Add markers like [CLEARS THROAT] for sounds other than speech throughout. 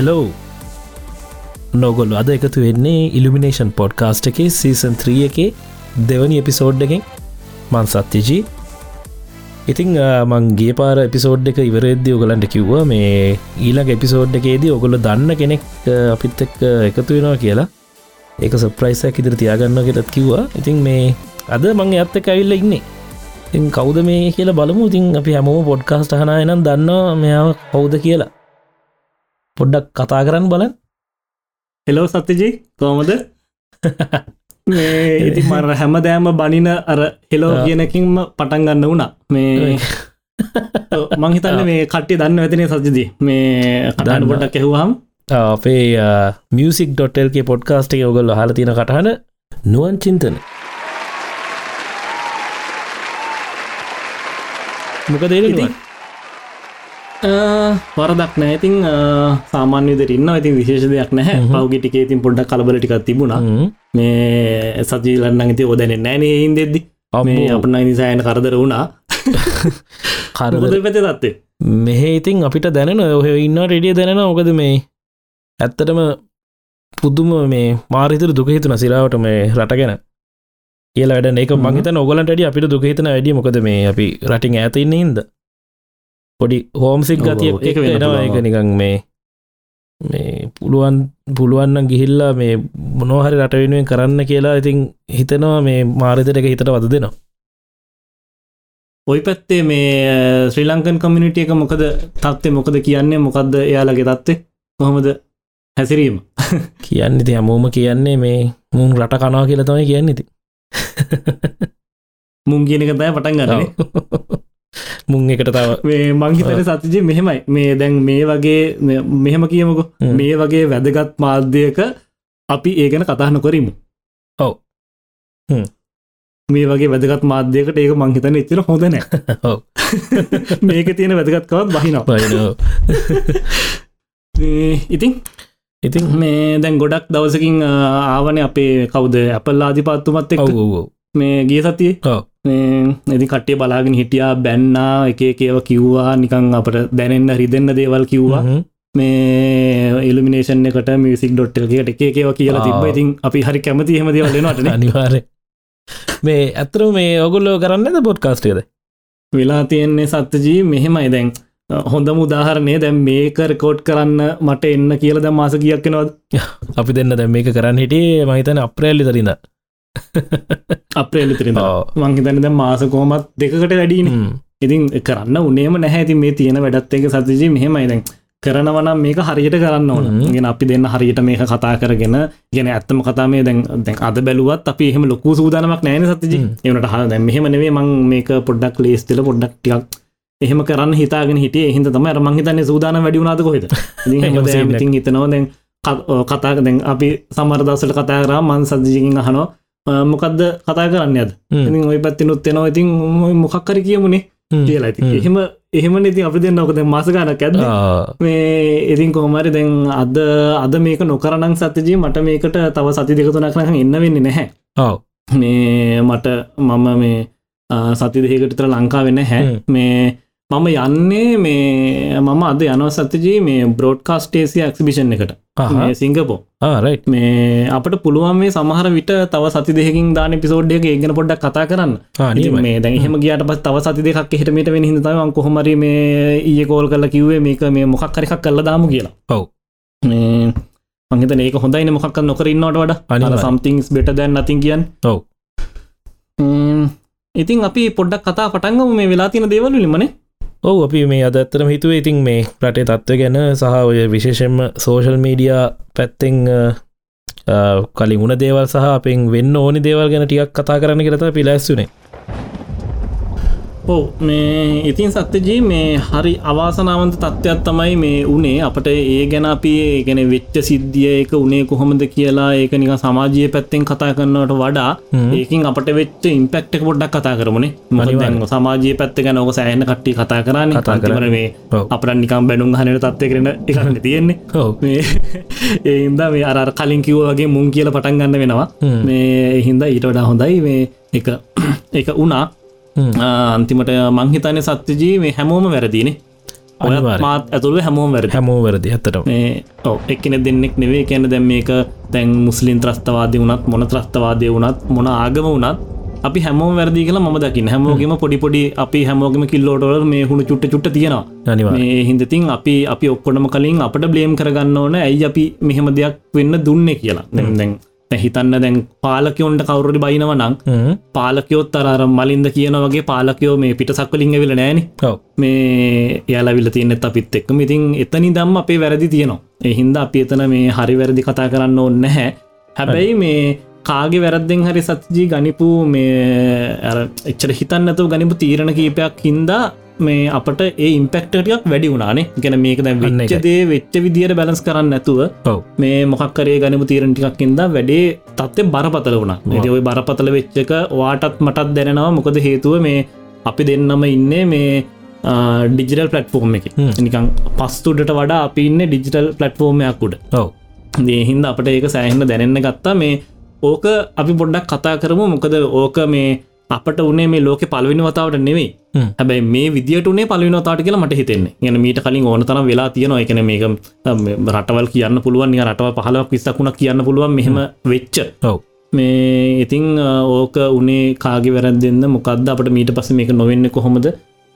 Hello නොගොල්ලු අද එකතු වෙන්නේ ඉල්ිමිනේෂන් පොඩ්කාස්ට් එක සීසන් 3 එකේ දෙවනි එපිසෝඩ් එකෙන්. මන් සත්‍යජී. ඉතිං මංගේ පාර එපිසෝඩ් එක ඉවරෙද්දී ඔගලන්ට කිව්ව මේ ඊළඟ එපිසෝඩ් එකේදී ඔගොල්ල දන්න කෙනෙක් අපිත් එක් එකතු වෙනවා කියලා. ඒක සප්‍රයිසක් ඉදිරි තියාගන්න කෙටත් කිව්වා. ඉතින් මේ අද මං ඇත්ත කැවිල්ල ඉන්නේ. ඉතින් කෞද මේ කියලා බලමු. ඉතින් අපි හැමෝම පොඩ්කාස්ට හනා එනම් දන්නවා මෙයාව කෞද කියලා. පොඩ්ඩක් කතා කරන්න බලන් හෙලෝ සත්‍යජී කෝමද ඉති මර හැම දෑම බනින අර හෙලෝ කියනකින්ම පටන් ගන්න වුණා. මේ [LAUGHS] මංහිතන්න මේ කට්ටි දන්න ඇතිනේ සජදී මේ කටන්න පොඩක් ඇහවාම් අපේ මියසික් ඩොටල්ගේ පොඩ්කාස්ට එක ඔගල්ල හල තින කටහන නුවන් චින්තන. මොකද වරදක් නෑ. ඉතින් සාමාන්‍ය දෙරන්න ඉතින් විශේෂ දෙයක් නැහැ පවගිටික ඉතින් පොඩ්ඩක් කලබලටිකක් තිබුණා. මේ සජීලන්න ඉති ඔදැන නෑනේ හින් දෙද්දි මේ අපන නිසායන කරදර වුණා. කරබද පැත තත්තේ මෙහ ඉතින් අපිට දැනෙන ඔහ ඉන්න රෙඩිය දැනෙන ඕකද මේ ඇත්තටම පුද්දුම මේ මාරිතර දුකහිතුන සිරාවට මේ රටගෙන කියලා වැඩ ඒක මහිත ඔගලන්ට අපිට දුකහිතන වැඩිය මොකද මේ අපි රටින් ඇතඉන්න හිද පොඩි හෝම්සික් ගතිය එක වෙනවා එක නිකං මේ මේ පුළුවන් පුළුවන්න ගිහිල්ලා මේ මොනෝහරි රට වෙනුවෙන් කරන්න කියලා ඉතින් හිතනවා මේ මාරිතට එක හිතට වද දෙනවා. ඔයි පැත්තේ මේ ශ්‍රී ලංකන් කමිනිටිය එක මොකද තත්වේ මොකද කියන්නේ? මොකක්ද එයාලගේ තත්වේ කොහොමද හැසිරීම? [LAUGHS] කියන්න ති හමෝම කියන්නේ මේ මුන් රට කනවා කියලා තමයි කියන්න ඉති මුන් කියන එක තයි පටන් ගන්න මුං එකට තව මේ මංහිතන සතිජය මෙහෙමයි. මේ දැන් මේ වගේ මෙහෙම කියමකු. මේ වගේ වැදගත් මාධ්‍යයක අපි ඒගැන කතා නොකරමු. ඔව. මේ වගේ වැදගත් මාධ්‍යයකට ඒක මංහිතන එච්චර හොඳන [LAUGHS] [LAUGHS] මේක තියෙන වැදගත්කවත් බහිනවා. [LAUGHS] ඉතින්? ඉතින්? මේ දැන් ගොඩක් දවසකින් ආවන අපේ කවුද ඇපල් ආධිපත්තුමත් එක් මේ ගිය සතියේ එදි කට්ටේ බලාගෙන හිටියා බැන්නා එක ඒව කිව්වා. නිකං අපට දැනෙන්න රිදෙන්න්න දේවල් කිව්වා. මේ ඉල්ිනේෂන් එකට මිසික් ඩොට්ටල්ගේට එක ඒව කියලා තිබ ඉතින් අපි හරි කැමති හෙම දේවල්ලනට අනිවාර මේ ඇතර මේ ඔගුල්ලෝ කරන්නද පොඩ්කාස්ටේද වෙලා තියෙන්නේ සත්තජී මෙහෙමයි. දැන් හොඳ මුදාහරණය දැම් මේක රකෝඩ් කරන්න මට එන්න කියල ද මාස කියක් කෙනවද [LAUGHS] අපි දෙන්න දැ මේක කරන්න හිටියේ මහිතන අප්‍රෑල්ලි තරින්න අප්‍රේලි තිරෙන මංහිතන ද මාස කෝමත් දෙකට වැඩීන ඉතින් කරන්න උනේම නැහැ. මේ තියෙන වැඩත් එක සතිජී මෙහෙමයි. දැන් කරනවනම් මේක හරියට කරන්න ඕන. ගෙන අපි දෙන්න හරියට මේක කතා කරගෙන ගෙන ඇත්තම කතාමේ දැන් දැන් අද බැලුවත් අපි එහෙම ලොකු සූදානමක් නෑන සතිජි එවනට හ දැ මෙහෙම නෙවේ මං මේක පොඩ්ඩක් ලේස්තල පොඩ්ඩක් ටියක් එහෙම කරන්න හිතාගෙන හිටිය. එහිද තම මංහිතන්නේ සූදාන වැඩිුණාද කොහෙද? [LAUGHS] ඉතින් හිතනවා දැන් කතා දැන් අපි සමරදසල කතා කරා මන් සදජිකින් අහනෝ මොකක්ද කතා කරන්න අද? ඉතින් ඔය පැත්ති නොත් එනවා. ඉතින් මොකක්කර කියමුණේ කියලා. ඇති එහෙම එහෙම ඉතින් අපි දෙන්න ඔකද මාසගානක් ඇද මේ ඉතින් කොහමරි දැන් අද අද මේක නොකරනං සතජී මට මේකට තව සති දෙකතුනක් නක එන්න වෙන්න නැහැ. මේ මට මම මේ සති දෙකටතර ලංකා වෙන්න හැ මේ මම යන්නේ මේ මම අද යනව සතජී මේ බ්‍රෝඩ්කාස්ටේසිය ඇක්සිබිෂන් එකට. සිංගපෝ මේ අපට පුළුවන් මේ සමහර විට තව සති දෙකින් දාන පිසෝඩ් එක ඒගෙන පොඩ්ඩක් කතා කරන්න. මේ දැහෙම ගියට පස් තව සති දෙකක් හිටමට වෙන හිතම කොහොමරි මේ ඒ කෝල් කල කිව්වේ මේක මේ මොකක් කරඑකක් කල්ල දාමු කියලා. ඔව. මේ මහිත ඒක හොඳයින මොකක් නොකරන්නට වඩ. අනිල සම්තිංස් බෙට දැන් නතින් කියන්න. ඔව. ඉතින් අපි පොඩ්ඩක් කතා පටන්ගම මේ වෙලා තින දේවල් ලිමනේ ඔව අපි මේ අදත්තරම හිතුව ඉතින් මේ රටේ තත්ව ගැන සහ ඔය විශේෂෙන්ම සෝෂල් මීඩිය පැත්තෙන් කලින් උන දේවල් සහ අපෙන් වෙන්න ඕනි දේවල් ගැන ටියක් කතා කරන්න කරත පිලැස්සුනේ ඔව් මේ ඉතින් සත්‍යජී මේ හරි අවාසනාවන්ත තත්ත්වයක් තමයි මේ උනේ. අපට ඒ ගැන අපි ගැන වෙච්ච සිද්ධිය එක උනේ කොහොමද කියලා ඒක නික සමාජය පැත්තෙන් කතා කරන්නට වඩා ඒකින් අපට වෙච්ච ඉම්පෙක්ට පොඩ්ඩක් කතා කරමනේ. මනිවන්න සමාජය පැත්ත ගැන ඕක සෑහන කට්ටි කතා කරන්න. කතා. කතර මේ අපට නිකම් බැනුම් හනට තත්වය කරන එකන්න තියෙන්නේ. ඔව්. මේ [LAUGHS] අර කලින් කිව් වගේ මුන් කියල පටන් ගන්න වෙනවා. මේ හින්ද ඊට වඩා හොඳයි. මේ එක [CLEARS THROAT] එක උනා අන්තිමට මංහිතන සත්‍යජී මේ හැමෝම වැරදිනේ. මාත් ඇතුළුව හැමෝම වැරදි. හැමෝ වැරදි ඇත්තට මේ ඔව එක්කෙන දෙන්නෙක් නෙවේ කියන්න දැම් මේක තැන් මුස්ලිම් ත්‍රස්තවාදය වනත් මොන ත්‍රස්තවාදය වනත් මොන ආගම වනත් අපි හැමෝම වැරදි කියලා ම දකින්න. හැමෝගේම පොඩිපොඩි අපි හැමෝගම කිල්ලෝටවල මේ හුණු චුට්ට චුට්ට තියෙනවා. හින්දතින් අපි අපි ඔක්කොටම කලින් අපට බ්ලේම් කරගන්න ඕන ඇයි අපි මෙහෙම දෙයක් වෙන්න දුන්නේ කියලා. දැන් හිතන්න දැන් පාලකයොන්ට කවුරට බයිනව නං. පාලකයොත් අර මලින්ද කියන වගේ පාලකයෝ මේ පිට සක්වලින් ඇවිල නෑන මේ යාලවිල තියනෙත් අපිත් එක්කම. ඉතින් එතනි දම් අපේ වැරදි තියෙනවා. එහින්ද අපි එතන මේ හරි වැරදි කතා කරන්න ඕන්න නැහැ. හැබැයි මේ කාගේ වැරද්දෙන් හරි සත්ජී ගනිපු මේ එච්චර හිතන්නතු ගනිපු තීරණ කීපයක් හින්දා මේ අපට ඒ ඉම්පෙක්ටටියක් වැඩි වුණනේ. ගැන මේක දැ. වෙච්චදේ වෙච්ච විදියට බැලස් කරන්න ඇතුව මේ මොකක්කරේ ගනිපු තීරණ ටිකක්කින්ද වැඩේ තත්ත්ය බරපතල වුණ. ඔයි බරපතල වෙච්චක වාටත් මටත් දැනෙනවා. මොකද හේතුව මේ අපි දෙන්නම ඉන්නේ මේ ඩිජිටල් පලට්ෆෝර්ම් එක. නිකං පස්තුඩට වඩා අපි ඉන්න ඩිජිටල් පලට්ෆෝර්මයක්කුඩ ඔව්. දේහින්ද අපට ඒක සෑහෙන්න දැනෙන්න ගත්තා. මේ ඕක අපි පොඩ්ඩක් කතා කරමු. මොකද ඕක මේ අපට උනේ මේ ලෝක පලවිනි වතාවට නෙවෙයි. හැබැයි මේ විදිටනේ පලවිනතාට කියලා මට හිතෙන්නේ. ගැන මීට කලින් ඕන තරම් වෙලා තියෙනවා. එකන මේක රටවල් කියන්න පුළුවන් රටව පහලක් විස්සකුණක් කියන්න පුළුවන් මෙහෙම වෙච්ච. මේ ඉතිං ඕක උනේ කාගේ වැරැද්දෙන්ද? මොකක්ද අපට මීට පස මේක නොවෙන්න කොහොමද?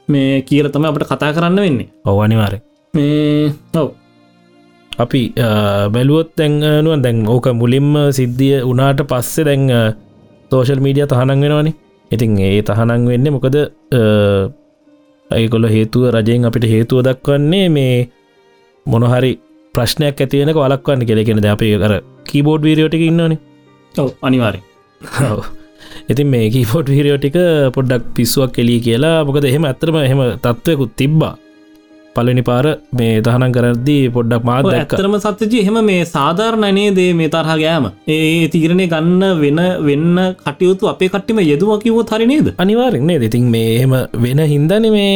මේ කියල තම අපට කතා කරන්න වෙන්නේ. ඔව අනිවාරය මේ ඔව. අපි බැලුවොත් දැන්නුවන් දැන් ඕක මුලින්ම සිද්ධිය උනාට පස්සේ දැන් තෝශල් මීඩිය තහනක් වෙනවානේ ඉතින් ඒ තහනක් වෙන්න මොකද ඇයිකොල හේතුව රජයෙන් අපිට හේතුව දක්වන්නේ මේ මොනහරි ප්‍රශ්නයක් ඇතිවෙනක වලක්වන්න කෙලෙකෙන ද අපේ කර කීබෝඩ් වීරියෝටික ඉන්නනේ ඔව අනිවාරය. ඉතින් මේ කීපෝට් වීරියෝටික පොඩ්ඩක් පිස්සුවක් කෙලී කියලා. මොකද එහෙම ඇතරම එහෙම තත්ත්වයකුත් තිබ්බා පලනි පාර මේ දහනම් කරද්දී පොඩ්ඩක් මාත් දැක්ක. ඇත්තරම සත්‍යජී එහෙම මේ සාධාරණනේ දේ මේ තරහ ගෑම? ඒ තීරණය ගන්න වෙන වෙන්න කටයුතු අපේ කට්ටිම යෙදුව කිවෝ හරි නේද? අනිවාරෙක්නේ ඉතින් මේ එහෙම වෙන හින්දන මේ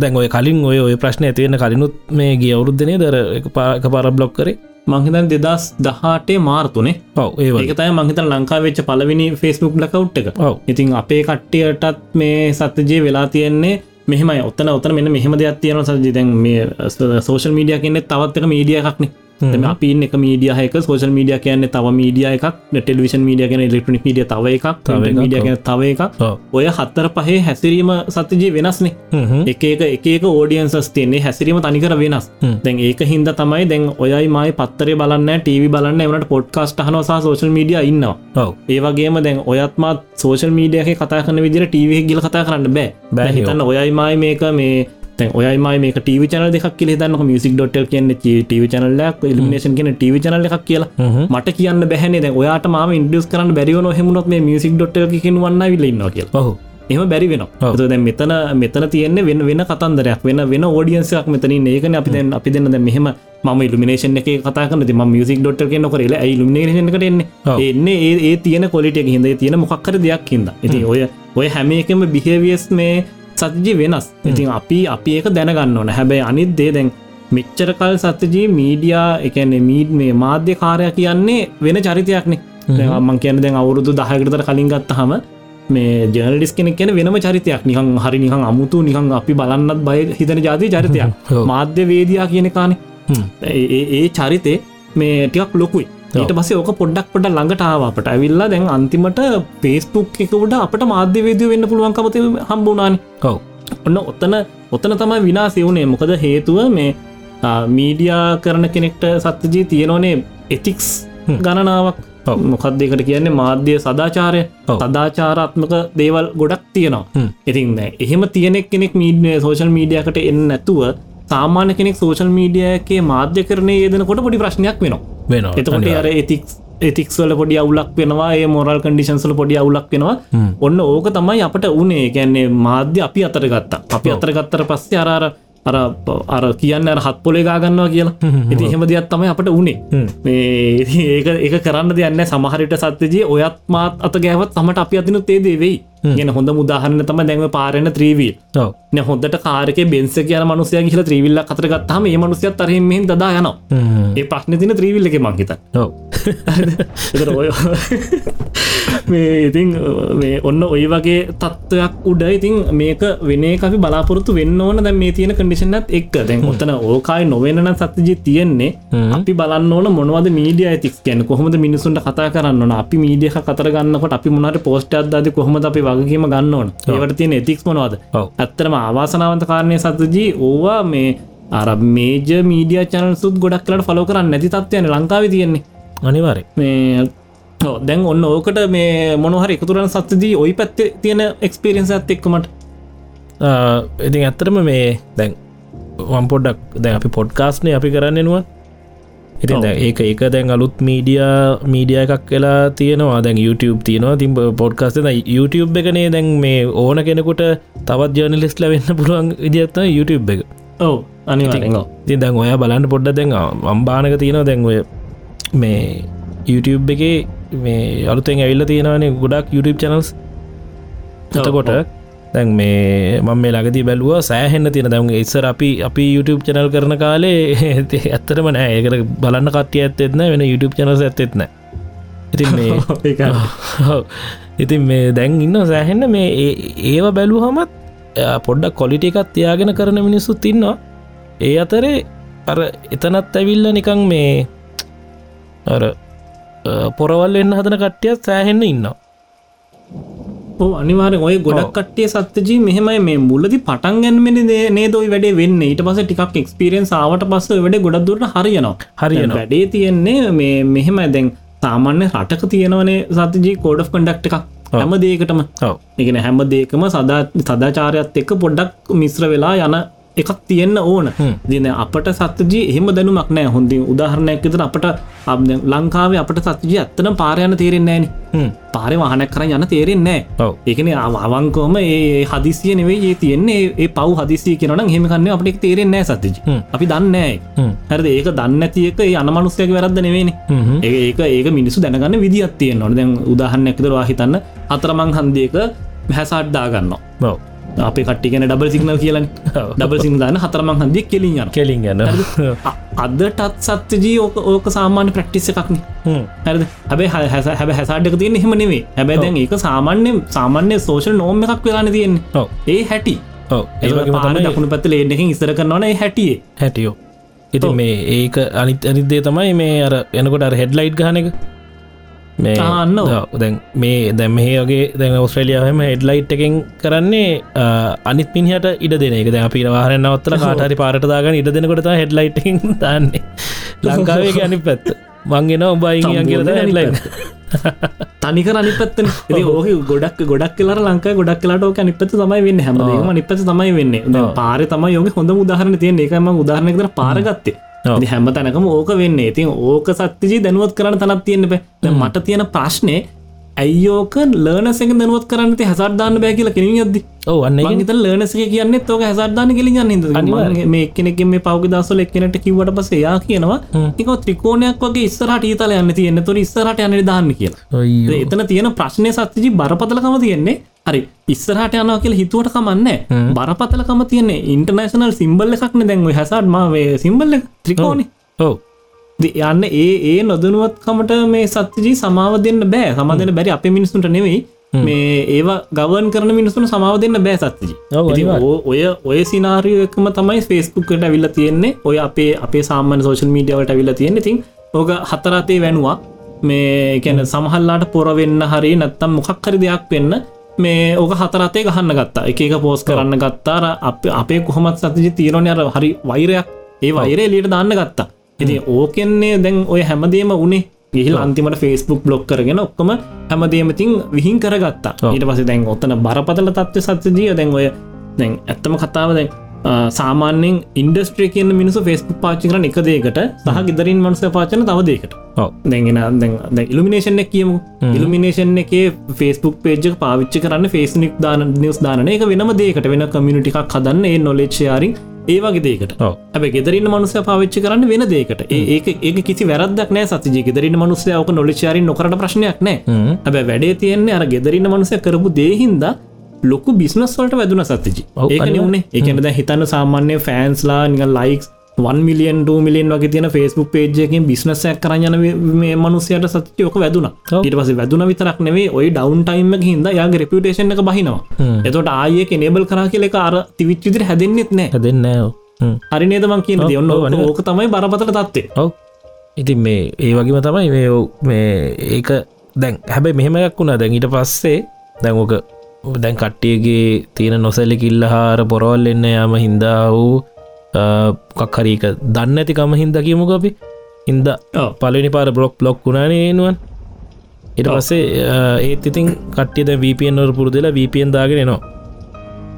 දැන් ඔය කලින් ඔය ඔය ප්‍රශ්න ඇතිවෙන කලිනුත් මේ ගිය අවුරුද්ධනය දර පාක පර බ්ලොක් කරේ. මංහිතන් දෙදස් දහටේ මාර්තුනේ ඔව ඒකතයි මංහිතන් ලංකා වෙච්ච පලවිනි ෆෙස්බුක් ලකවට් එක. ඉතින් අපේ කට්ටියටත් මේ සත්‍යජය වෙලා තියෙන්නේ මෙහම ඔත්තන ඔතන මෙන්න මෙහම දෙයක් තියෙන සජි දැන් මේ සෝෂල් මීඩිය කියන්නේ තවත්තක මීඩිය එකක්නේ. තම අපින් එක මීඩියහක සෝෂල් මීඩිය කියන්න තව මීඩිය එකක් ටෙලිවිෂන් මීඩිය කියන ඉලෙක්ට්‍රනික් මීඩිය තව එකක් මීඩිය. කියන තව එකක්. ඔය හත්තර පහේ හැසිරීම සත්‍යජී වෙනස්නේ. එක එක එක ඕඩියන්සස් තියන්නේ. හැසිරීම තනිකර වෙනස්. දැන් ඒක හින්ද තමයි දැන් ඔයයි මයි පත්තරේ බලන්න ටීවි බලන්න එවනට පොඩ්කාස්ට හනසා සෝෂල් මීඩිය ඉන්නවා. ඒවගේම දැන් ඔයත්මත් සෝෂල් මීඩියක කතා කන විදිර ටීව ගිල කතා කරන්න බෑ. බෑ, බෑ හිතන්න ඔයයි මයි මේක මේ ඔයයි මේක ටීව චනල දෙක් කියල දන්න මිසික් ඩොට කියන්න ටීව චනල්ලක් ඉල්ිනේෂන් කියන ටීව චනල එකක් කියලා. මට කියන්න බැහන දැ ඔයාට ම ඉන්ඩියස් කරන්න බැරිවන හෙමුණොත් මේ මිසික් ඩොට කියෙනවන්න විල්ලන්න කියලා. ඔහු එම බැරි වෙන. දැ මෙතන මෙතන තියන්නේ වෙන වෙන කතන්දරයක් වෙන වෙන ෝඩියන්සයක් මෙතන ඒකන අපි දැන් අපි දෙන්න දැ මෙහම ම ඉල්ිනේෂන් එක කතා කන ම මිසික් ඩොට කියන කරල ඉල්ිනේෂන් කරන්නේ. එන්නේ? ඒ ඒ තියෙන කොලිට හිද තියෙන මොක්කර දෙයක් හිද ඉති ඔය ඔය හැම එකම බිහවියස් මේ සතිජි වෙනස්. ඉතින් අපි අපි ඒක දැනගන්න ඕන. හැබැයි අනිත් දේ දැන් මෙච්චරකල් සත්‍යජී මීඩියා එකන මීඩ් මේ මාධ්‍ය කාරය කියන්නේ වෙන චරිතයක්නේ. මං කියන දැන් අවුරුදු දහකටතර කලින් ගත්ත හම මේ ජනලිස් කෙනෙක් කියන වෙනම චරිතයක්. නිකං හරි නිකං අමුතු නිකං අපි බලන්නත් බය හිතන ජාති චරිතයක්. මාධ්‍ය වේදයා කියන කානේ. ඒ ඒ- ඒ චරිතේ මේ ටිකක් ලොකුයි ඊට පස්සේ ඕක පොඩ්ඩක් පොඩ ළඟටාවාපට ඇවිල්ලා දැන් අන්තිමට පේස්පුක් එකකට අපට මාධ්‍යවේදය වෙන්න පුළුවන්කමත හම්බුනානි ඔව්. ඔන්න ඔත්තන ඔත්තන තමයි විනාසය වුණේ. මොකද හේතුව මේ මීඩියා කරන කෙනෙක්ට සත්‍යජී තියෙනවනේ එතික්ස් ගණනාවක්. ඔව්. මොකක්දකට කියන්නේ? මාධ්‍ය සදාචාරය. සදාචාරාත්මක දේවල් ගොඩක් තියෙනවා. ඉතින් එහෙම තියනෙක් කෙනෙක් මීඩිය සෝෂල් මීඩියකට එන්න නැතුව සාමාන්‍ය කෙනෙක් සෝෂල් මීඩියගේ මාධ්‍ය කරනය යෙදෙනකොට පොඩි ප්‍රශ්නයක් වෙනවා වෙනවා එතකොට. අර එතික් එතික්ස්වල පොඩි අවුලක් වෙනවා ඒ මොරල් කඩිෂන්සල පොඩි අවුලක් වෙනවා. ඔන්න ඕක තමයි අපට උනේ. ගැන්නේ මාධ්‍ය අපි අතර ගත්තා. අපි අතර ගත්තර පස්සේ අරාර අර අර කියන්න අර හත් පොලේ ගාගන්නවා කියලා. ඉති එහෙම දෙයක් තමයි අපට උනේ. මේ ඒක ඒක කරන්න දෙයන්න සමහරිට සත්‍යජී ඔයත් මාත් අත ගෑවත් තමට අපි අතිනු තේ වෙයි ගෙන හොඳ මුදාහරන්න තම දැන්ව පාරන්න ත්‍රීවී න හොඳට කාරක බෙන්ස කියන මනුසය කියල ත්‍රීවිල්ල කතර ගත්තහම ඒ මනුසය තරහෙම දා යනවා. ඒ ප්‍රශ්න තින ත්‍රීවිල්ල එක මංහිත ඔය [LAUGHS] මේ ඉතින් ඔන්න ඔය වගේ තත්ත්වයක් උඩ ඉතින් මේක වෙනේ අපි බලාපොරත්තු වෙන්න ඕන. දැ මේ තියෙන කඩිෂනත් එක් දැන් ඔතන ඕකායි නොවෙනන සත්තිජි තියෙන්නේ. අපි බලන්න ඕන මොනවද මීඩිය ඇතික් ගැන කොහොමද මිනිසුන්ට කතා කරන්න අපි මීඩියහ කතර ගන්නකොට අපි මොනට පෝස්ට අදද කොහොමද අපි වගේම ගන්න ඕන. ඒවට තියෙන එතික්ස් මොනවාද? ඇත්තරම අවාසනාවන්ත කාරණය සතජී ඕවා මේ අර මේජ මීඩිය චනල් සුත් ගොඩක් කලට ෆලෝ කරන්න නැති තත්වයන ලංකාව තියෙන්නේ. අනිවාරය මේ දැන් ඔන්න ඕකට මේ මොනහර එකතුරන සත්තිදී ඔයි පැත්තේ තියෙන එක්ස්පිරෙන්න්ස ඇත් එක්කමට ඉතින් ඇත්තරම මේ දැන් වම් පොඩ්ඩක් දැන් අපි පොඩ්කාස්නේ අපි කරන්න නුව ඉති ඒක ඒක දැන් අලුත් මීඩිය මීඩිය එකක් වෙලා තියෙනවා. දැන් YouTube තියෙනවා. තිම් පොඩ්කාස්ත YouTube එකනේ දැන් මේ ඕන කෙනෙකුට තවත් ජර්නලිස්ට ලවෙන්න පුළුවන් විදිත්ත YouTube එක. ඔව අනි ති දැන් ඔය බලන්න පොඩ්ඩ දැන් අම්බානක තියෙනවා. දැන් ඔය මේ YouTube එක මේ අලුතෙන් ඇවිල්ල තියෙනවානේ ගොඩක් YouTube චනල්ස් එතකොට දැන් මේ මම මේ ලගති බැලුව සෑහෙන්න තියෙන. දැම ඉස්සර අපි අපි YouTube චනල් කරන කාලේ [LAUGHS] ඇත්තරම නෑ. ඒකට බලන්න කටිය ඇත්තෙත්න වෙන YouTube චනස ඇත්තෙත්න ඉතින් මේ [LAUGHS] [LAUGHS] ඉතින් මේ දැන් ඉන්න සෑහෙන්න මේ ඒව බැලූ හමත් පොඩ්ඩක් කොලිට එකත් තියාගෙන කරන මිනිස්සුත් ඉන්නවා. ඒ අතරේ අර එතනත් ඇවිල්ල නිකං මේ අර පොරවල් එන්න හදන කට්ටියත් සෑහෙන්න ඉන්නවා අනිවාර ඔය ගොඩක් කට්ටිය සත්්‍යජී මෙහෙමයි මේ මුලදි පටන් ගැන්මෙන නේදොයි වැඩේ වෙන්න? ඊට පස ටිකක් එක්ස්පිරෙන් ආවට පස්ස වැඩ ගොඩක්දුරට හරියනවා. හරියන වැඩේ තියෙන්නේ මේ මෙහෙම දැන් සාමාන්‍ය රටක තියෙනවනේ සතජී කෝඩ් කන්ඩක්් එකක්. හැම දේකටම එකන හැම දේකම සදා සදාචාරයත් එක්ක පොඩ්ඩක් මිශ්‍ර වෙලා යන එකක් තියෙන්න්න ඕන. දින අපට සත්ජී එහෙම දැනුමක් නෑ හොඳින් උදාහරණයක් විතර අපට ලංකාවේ අපට සත්ජී ඇත්තන පාරයන තේරෙන්නේ නෑන පාරය වහනක් කර යන තේරෙන්නේ ඒකන අවංකෝම ඒ හදිසිය නෙවේ ඒ තියෙන්නේ ඒ පව් හදිසිය කියනන හෙමකන්න අපට තේරෙන්නේ සත්ජ අපි දන්නෑ හැරද? ඒක දන්න ඇතියක ඒ අනමනුස්කයක වැරද නෙවෙන ඒක ඒක මිනිසු දැනගන්න විදිත් තියෙන් නොන දැන් උදාහරණයක්කදර වාහිතන්න අතරමං හන්දයක හැසාට්දාගන්නවා අපේ කට්ටිගෙන ඩබල් සිගනල් කියලන. ඩබල් සිං දාන හතරමං හන්දිය කෙලින් යන කෙලින් යන [LAUGHS] අදටත් සත්‍යජී ඕක ඕක සාමාන්‍ය ප්‍රක්ටිස එකක්න. හැද හැබයි හැස හැබ හැසාඩක තියෙන හෙම නෙවේ හැබැ දැන් ඒක සාමාන්‍ය සාමාන්‍ය සෝෂල් නෝම එකක් වෙලාන තියෙන්නේ. ඒ හැටි. දකුණු පැත්ත ලේඩකින් ඉස්තර කරනවන හැටියේ. හැටියෝ. ඉති මේ ඒක අනිත් අනිදේ තමයි මේ අර එනකොට හෙඩ්ලයිට් ගහන එක මේ අන්න. දැන් මේ දැම් මේගේ දැන් ඔස්ට්‍රලියාවම හෙඩ්ලයිට් එකෙන් කරන්නේ අනිත් පිනිහට ඉඩ දෙන එක. දැ අපි වාහන නවත්තල කාටරි පාරටදාගන්න ඉඩ දෙනකොට හෙඩ්ලයිට් දන්නේ. ලංකාවේ අනි පැත්ත. මංගෙන ඔබයින් කියල හෙඩ්ලයි තනික අනි පත්තන. ඕක ගොඩක් ගොඩක් කියල ලංකා ගොඩක් කලාට ඕක අනිපත තමයි වෙන්න හැමදේම. නිපත තමයි වෙන්න. පාර තම යෝක හොඳ උදාහරන තිය ඒකම උදාහරනකර පාරගත්තේ හැම තැනකම ඕක වෙන්න. ඉතින් ඕක සත්තිජී දැනුවත් කරන්න තනත් තියෙන බෑ. මට තියෙන ප්‍රශ්නය ඇයිෝක ලර්නසක දනුවත් කරන්න හැසර්දාන්න බෑ කියලා කෙනින් යද්දි? ඕන්න ගත ලර්නසක කියන්න. තෝක හැසර්දාන කෙලින් යන්න මේ කෙනෙක මේ පවග දසල එක්කනට කිවට පස යා කියනවා එක ත්‍රිකෝණයක් වගේ ඉස්සරට ඊතල යන්න තියෙන තුර ඉස්සරට යන්න දාන්න කියලා. එතන තියෙන ප්‍රශ්නය සත්තිජි බරපතලකම තියෙන්නේ හරි ඉස්සරහට යනවා කියල හිතුවට කමන්න බරපතලකම තියන්නේ ඉන්ටර්නේශනල් සිම්බල්ල එකක්න දැන්ව හැසාඩ්මාවේ සිම්බල්ල ත්‍රිකෝණි ඕ යන්න ඒ ඒ නොදනුවත්කමට මේ සත්තිජී සමාව දෙන්න බෑ. සමාධන බැරි අප මිනිසුන්ට නෙවෙයි. මේ ඒවා ගවන් කරන මිනිසුන සමාව දෙන්න බෑ සත්තිජි ඔය ඔය සිනාරියකම තමයි ෆේස්බුක්කට ඇවිල්ල තියෙන්නේ. ඔය අපේ අපේ සාමන සෝෂල් මීඩියාවට ඇවිල්ල තියෙන්නේ. තින් ඕක හතරතේ වැැනවා මේ කැන සමහල්ලාට පොරවෙන්න හරි නැත්තම් මොකක් හරි දෙයක් වෙන්න මේ ඕක හතරතේ ගහන්න ගත්තා. එක පෝස් කරන්න ගත්තාර අප අපේ කොහොමත් සතිජි තීරණය අර හරි වෛරයක්. ඒ වෛරේ ලියට දාන්න ගත්තා. ඉති ඕකෙන්නේ දැන් ඔය හැමදේම උනේ ගිහිල් අන්තිමට ෆේස්බුක් බ්ලොක් කරගෙන ඔක්කොම හැමදේමතින් විහින් කරගත්තා. ඊට පස දැන් ඔත්තන බරපතල තත්ව සත්්‍යජිය දැන් ඔය දැන් ඇත්තම කතාව දැන් සාමාන්‍යෙන් ඉන්ඩස්ට්‍රිය කියන්න මිනිසු ෆෙස්බුක් පාචි කරන එක දේකට සහ ගෙදරින් මනස පාචන තව දේකට ඔව්. දැගෙන ඉල්ිනේෂන් කියමු. ඉල්ිනේෂන් එක ෆෙස්බුක් පේජ් පාවිච්චි කරන්න ෆේස්නික් දාන නිස් දාන එක වෙනම දේකට වෙන කමියනිටික් හදන්න ඒ නොලෙච්චයාරින් ඒවාගේ දේකට ඇබ ගෙදරන්න මනුසය පාවිච්චි කරන්න වෙන දේකට ඒක ඒක කිසි වැරදක් නෑ සති ගෙදරන්න මනුසය ඕක නොලෙචාරින් නොකරට ප්‍රශ්නයක් නෑ. ඇබ වැඩේ තියෙන්නේ අර ගෙදරන්න මනුසය කරපු දේහින්ද ලොකු බිස්නස් වලට වැදුන ඔව්, ඒක. නෙවනේ. එකනද හිතන්න සාමාන්‍ය ෆෑන්ස්ලා නික ලයික්ස් 1 මිලියන් 2 මිලියන් වගේ තියෙන ෆස්බුක් පේජයකින් බිස්නසයක් කරන්න යන මේ මනුසයට සතියෝක වැදුන. ඊට පස වැදුන විතරක් නෙවේ ඔයි ඩවන් ටයිම් හිද යාගේ රෙපියටේෂන් එක බහිනවා. එතොට ආයක නේබල් කරා කියල අර තිවිච්චිදිර හැදෙන්න්නෙත් නෑ. හැදෙන්න හරි නේදමන් කියන ඔන්න අනිවාර්යෙන්. ඕක තමයි බරපතල තත්වේ ඉතින් මේ ඒ වගේම තමයි මේ මේ ඒක දැන් හැබැයි මෙහෙමයක් වුණා. දැන් ඊට පස්සේ දැන් ඕක දැන් කට්ටියගේ තියෙන නොසැලිකිල්ල හාර පොරවල් එන්න යම හින්දා වූ කක්හරීක දන්න ඇතිකම හින්ද කියමුක අපි. හින්ද. පලනි පාර බ්ලොක් බ්ලොක් වුණානේනුවන් ඉට පස්සේ ඒත් ඉතින් කට්ටියද වපෙන්වර පුරදලා වපෙන් දාගෙන නවා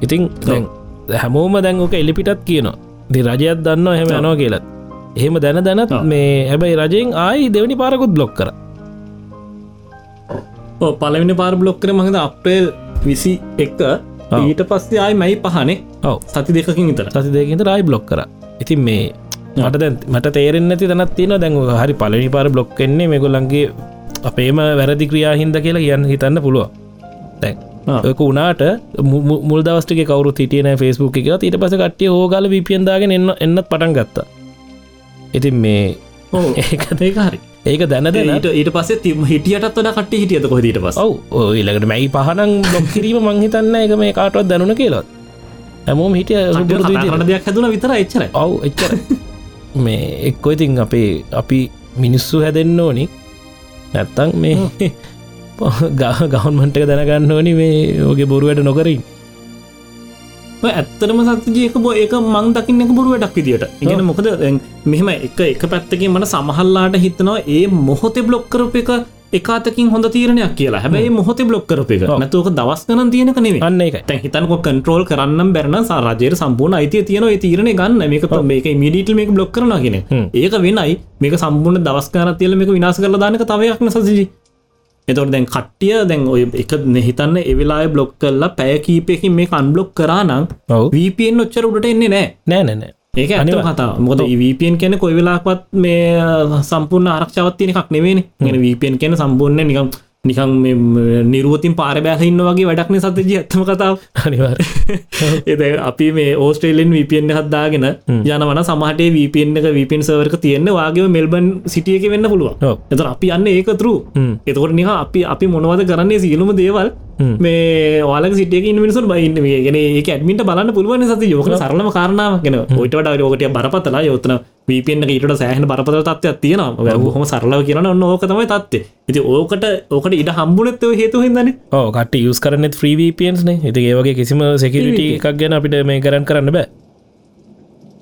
ඉතින් හැමෝම දැන් ඕක එලිපිටත් කියනවා. දි රජයක් දන්න එහෙම යනවා කියලත් එහෙම දැන දැනත්. මේ හැබැයි රජයෙන් ආයි දෙවනි පාරකුත් බ්ලොක් කර. පලවෙනි පාර බ්ලොක් කර මහද අප්‍රේල් විසි එක ඊට පස්සේ ආයි මයි පහනේ ඔව. සති දෙකකින් විතර. සති දෙකින්ට රයි බ්ලොක් කර. ඉතින් මේ මට දැන් මට තේරෙන් ඇති තැනත් තියෙන දැන් හරි පලනි පාර බ්ලොක් එන්නේ මෙගොලන්ගේ අපේම වැරදි ක්‍රියා හින්ද කියලා කියන්න හිතන්න පුළුව තැන් උනාට මුල් දවස්ටික කවරු තිටියන ෆස්බුක් එක ඊට පස කට්ටිය හෝගල විපියන්දාගෙන එන්න එන්නත් පටන් ගත්තා. ඉතින් මේ [LAUGHS] ඒක ඒක හරි ඒක දැන දෙන ඊට තිම හිටියටත් වඩ කට හිටියද කොහදීට පස් ඔයිලකට මැයි පහනන් බොක් කිරීම මංහිතන්න එක මේ කාටවත් දැනුන කියලත් හැමෝම හිටිය දෙයක් හැදුන විතර එච්චර ඔව් එච්චර මේ එක්කො ඉතින් අපේ අපි මිනිස්සු හැදෙන්න්න ඕනි. නැත්තං මේ ගහ ගවන්මන්ටක දැනගන්න ඕනි මේ ඕගේ බොරුවට නොකරින් ඇත්තරම සත්ජයක බෝ ඒක මං දකින්න එක බොරුව ඩක් විදිට ඉගෙන මොකද මෙහෙම එක එක පැත්තකින් මට සමහල්ලාට හිතනවා ඒ මොහොතේ බ්ලොක් කරප එක එකතකින් හොඳ තීරණයක් කියලා. හැබැයි මොහොතේ බ්ලොක් කරප එක. නැතුවක දවස් කන තියෙනක නෙවේ අන්න එක තැන් හිතනක කන්ට්‍රෝල් කරන්න බැරන සාරජයට සම්පූර්ණ අයිතිය තියෙන තීරණ ගන්න. මේක මේක මිඩිටල් මේක බ්ලොක් කරන කියෙන හ්ම්. ඒක වෙනයි. මේක සම්පූර්ණ දවස්කාර තියල මේක විනාස කරල දානක තවයක්න සසජී එතොට දැන් කට්ටිය දැන් ඔය එක හිතන්න එවෙලා බ්ලොක් කරලා පැය කීපයකින් මේ අන්බ්ලොක් කරනම් වපෙන් ඔච්චර උඩට එන්නේ නෑ. නෑ නෑනෑ ඒක ඇත කතා මොද වපෙන් කෙන කොයි වෙලාක්වත් මේ සම්පූර්ණ ආරක්ෂාවත්තින එකක් නෙවෙන ගෙන වපෙන් කෙන සම්පූර්ණ නිකම් නිකං නිරුවතින් පාර බෑහඉන්න වගේ වැඩක්න සතජී ඇත්තම කතාව. අනිවාර එ [LAUGHS] අපි මේ ඕස්ට්‍රේලෙන් වපෙන් හත්දාගෙන යනවන සමහට වපෙන් එක වපෙන් සවරක තියෙන්න වගේ මෙල්බන් සිටියක වෙන්න පුළුව ඔව්. එත අපි යන්න ඒකතුරු. එතකොට නිහ අපි අපි මොනවද කරන්නේ සියලුම දේවල්. මේ වාලක සිටියක මිනිසුන් බයින්න ගෙන ඒ ඇඩමිට බලන්න පුළුවන් සති යෝක සරලම කාරණාව ගෙන ඔයිටට යෝකට බරපතලා. යොත්තන වීපෙන්න්න ඊට සෑහන බරපත තත්වයක් තියෙනවා. හොම සරලව කියන ඔන්න ඕක තමයි තත්වේ ඉති ඕකට ඕකට ඉට හම්බුනත්ව හේතු හිදන කට යස් කරනෙත් ්‍රීවපන්ස්න ඇති ඒවගේ කිසිම සෙකිරිට එකක් ගැන අපිට මේ කරන්න කරන්න බෑ.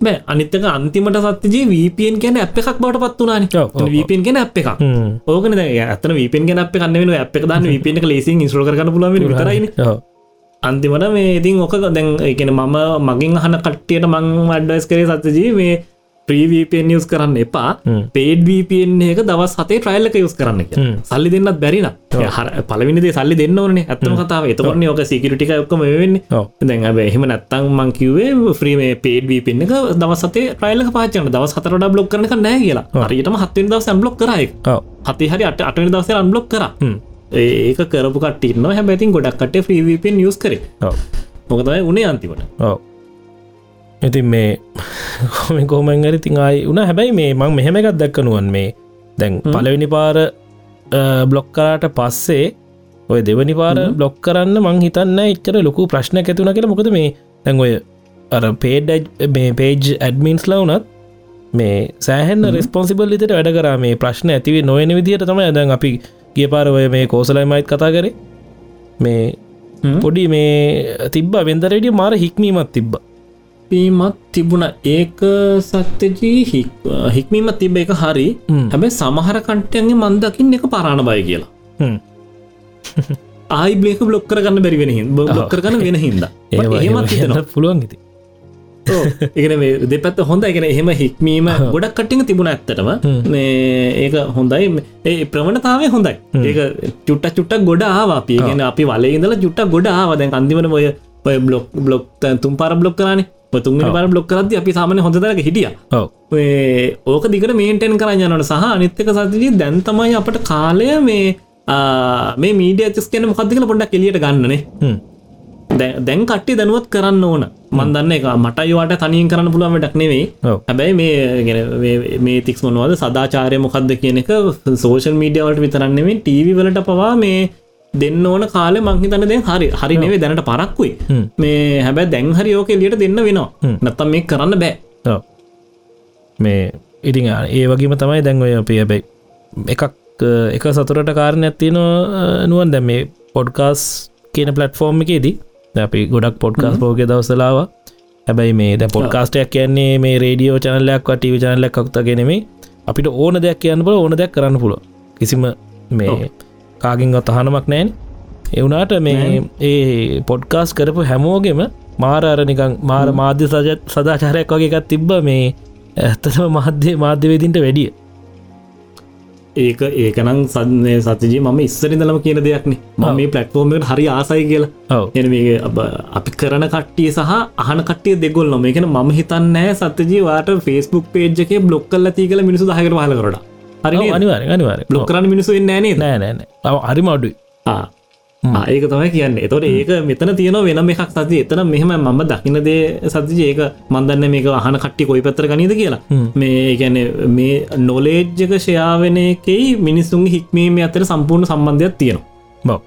බෑ. අනිත්තක අන්තිමට සත්තිජී වීපෙන් කියන ඇප් එකක් බවට පත්. වුණන. වීපෙන් කියන ඇප් එකක්. ඕකන ඇතන වීපෙන් ගැන අප කන්න වෙන එක දන්න වීපෙන් කරන්න පුලුව විතරයින ඔව්. අන්තිමට මේ ඉතින් ඕක දැන් එකන මම මගින් අහන කට්ටියට මං අඩ්ඩයිස් කරේ සත්ජී මේ ප්‍රීවපෙන් නිියස් කරන්න එපා. හ්ම්. පේඩ වපෙන් එක දවස් හතේ ට්‍රයිල්ල එක යුස් කරන්න එක. සල්ලි දෙන්නත් බැරින හර පලවිනිදේ සල්ලි දෙන්න ඕනේ ඇත්තම කතාව. එතකොරන ඕක සිකරටික ඔක්කම වෙන්නේ. දැන් එහෙම නැත්තං මංකිවේ ්‍රීම පේඩවී පින්න එක දවසතේ ප්‍රයිල්ල පාචන දවස් හතරට බ්ලොක් කරන නෑ කියලා. හරියටම හත්වෙන් දවස බ්ලොක් කරයි. හති හරි අට අටනි දවස අන්බ්ලොක් කර. ඒක කරපු කටන්න හැබැතින් ගොඩක්ට ්‍රීවපෙන් යස් කර. මොකතයි උනේ අන්තිමට. ඔව ඉතින් මේ කොම කෝමෙන් ඇරි තින් අයි උන හැබැයි මේ මං මෙහෙම එකත් දැක්කනුවන් මේ දැන් පලවෙනි පාර බ්ලොක් කරාට පස්සේ ඔය දෙවනි පාර බ්ලොක් කරන්න මං හිතන්න එච්චර ලොකු ප්‍රශ්න ඇතුන කියලා. මොකද මේ දැන් ඔය අර පේඩ් මේ පේජ් ඇඩමින්ස් ලවනත් මේ සෑහන් රෙස්පොන්සිබල් ලිතට වැඩ කරා. මේ ප්‍රශ්න ඇතිවේ නොයන විදිහට තම ඇදන් අපි ගිය පාරවය මේ කෝසලයිමයිත් කතා කරේ. මේ පොඩි මේ තිබ්බ. වෙන්දරඩිය මාර හික්මීමත් තිබ්බ පීමත් තිබුණ ඒක සත්‍යජී හික්මීමත් තිබ එක හරි. හැබැ සමහර කට්ටයන්ගේ මන්දකින් එක පරාණ බය කියලා. [LAUGHS] ආයි බ්ලේක බ්ලොක් කරගන්න බැරිවෙන හිද බ්ලොක් කරගන්න වෙන හින්ද. [LAUGHS] ඒ ඒමත් හිතනවා. පුළුවන් ඉති එකන දෙපත් හොඳ එකන එහෙම හික්මීම ගොඩක් කටිං තිබුණ ඇත්තටම. මේ ඒක හොඳයි. ඒ ප්‍රවණතාවේ හොඳයි. ඒක චුට්ට චුට්ටක් ගොඩ ආවාපිය ගෙන අපි වලේ ඉඳල චුට්ටක් ගොඩ ආවදැන් අන්දිමන ඔය ඔය බ්ලොක් බ්ලොක් තුම් පර බ්ලොක් කරනේ තුන් පර බ්ලොක් කරද අපි සාමන හොඳදරක හිටිය. ඕක දිකට මේන්ටෙන් කරන්නනට සහ අනිත්තක සතිජී දැන් තමයි අපට කාලය මේ මේ මීඩිය ඇතිස් කියන මොකක්දිකල පොඩ්ඩක් එලියට ගන්නනේ. දැන් කට්ටි දැනුවත් කරන්න ඕන. මන්දන්න එක මට යවාට තනින් කරන්න පුළුවන් ඩක් නෙවෙයි. හැබැයි මේ මේ තික්ස් මොනවද? සදාචාරය මොකක්ද කියන එක සෝෂල් මීඩියවලට විතරන්නෙමේ ටීවි වලට පවා මේ දෙන්න ඕන කාල මංහිතන දැන් හරි. හරි නෙවේ දැනට පරක්කුයි. මේ හැබැ දැන් හරි යෝක එලියට දෙන්න වෙනවා. නැත්තම් මේ කරන්න බෑ. මේ ඉතිං ඒ වගේම තමයි දැන් ඔය අපේ හැබැයි එකක් එක සතුරට කාරණ ඇත්තිනවා නුවන්. දැම් මේ පොඩ්කාස් කියන පලට්ෆෝර්ම් එකේදී අපි ගොඩක් පොඩ්කාස් පෝග දවසලාව හැබැයි මේ ද පොඩ්කාස්ටයක් කියන්නේ මේ රේඩියෝ චනලයක් ටව චනලක් කක්තගෙනෙමේ අපිට ඕන දෙයක් කියන්න බල ඕන දෙයක් කරන්න පුල කිසිම මේ කාගින් අතහනමක් නෑන්. එවුනාට මේ ඒ පොඩ්කාස් කරපු හැමෝගෙම මාරාර නිකං මාර මාධ්‍ය සජත් සදාචාරයක් වගේ එකත් තිබ්බ මේ ඇත්තම මාධ්‍ය මාධ්‍යවේදින්ට වැඩිය. ඒක ඒකනම් සන්නේ සතිජී මම ඉස්සරිදලම කියන දෙයක්න. ම මේ පලට්ෆෝර්මට හරි ආසයි කියලා. එ මේ අපි කරන කට්ටිය සහ අහන කටිය දෙගොල් නොම එකන ම හිතන්නෑ සතජී වාට ෆස්බුක් පේජ්ක බ්ලොක් කල්ල තිීකල මිනිසු දහකර හල කරට හරි අනිවාර අනිවාර බ්ලොක් කරන මිනිසු නෑනේ නෑ නෑ හරි මඩුයි ඒක තමයි කියන්න. එතොට ඒක මෙතන තියන වෙන එකක් සති එතන මෙහම මම දකිනදේ සතිජ ඒක මන්දන්න මේක අහන කට්ටි කොයි පත්තර ගනීද කියලා. මේ ගැන මේ නොලේජ්ජක ෂයාවෙන එකයි මිනිස්සුන් හික්මීම අතර සම්පූර්ණ සම්බන්ධයක් තියෙනවා. බව.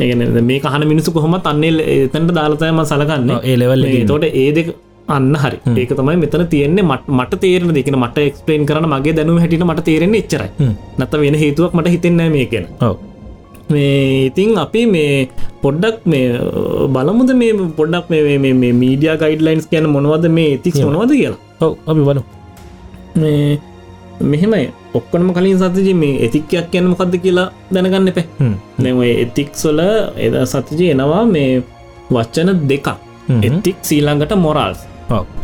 ඒගන මේ කහන මිනිසු කොහොම අන්නේ එතැන්ට දාලතයම සලගන්න ඒලෙවල් තොට ඒ දෙක අන්න හරි. ඒක තමයි මෙතන තියෙන්නේ මට මට තේරන දෙකන මට එක්ස්පලේන් කරන මගේ දැනුව හැටිට මට තේරෙන්නේ එච්චරයි. නැත වෙන හේතුවක් මට හිතෙන්නෑ මේකෙන මේ ඉතින් අපි මේ පොඩ්ඩක් මේ බලමුද මේ පොඩ්ඩක් මේ මීඩිය ගයිඩ්ලයින්ස් කියන මොනවද මේ ඉතික් මොනවද කියලා? ඔව අපි බලු මේ මෙහෙමයි. ඔක්කොනම කලින් සතජි මේ එතික්යක් කියන්න මොකක්ද කියලා දැනගන්න එපේ. නැව එතික්සොල එද සතජි එනවා මේ වච්චන දෙකක්. එතික් සීලංගට මොරල්ස්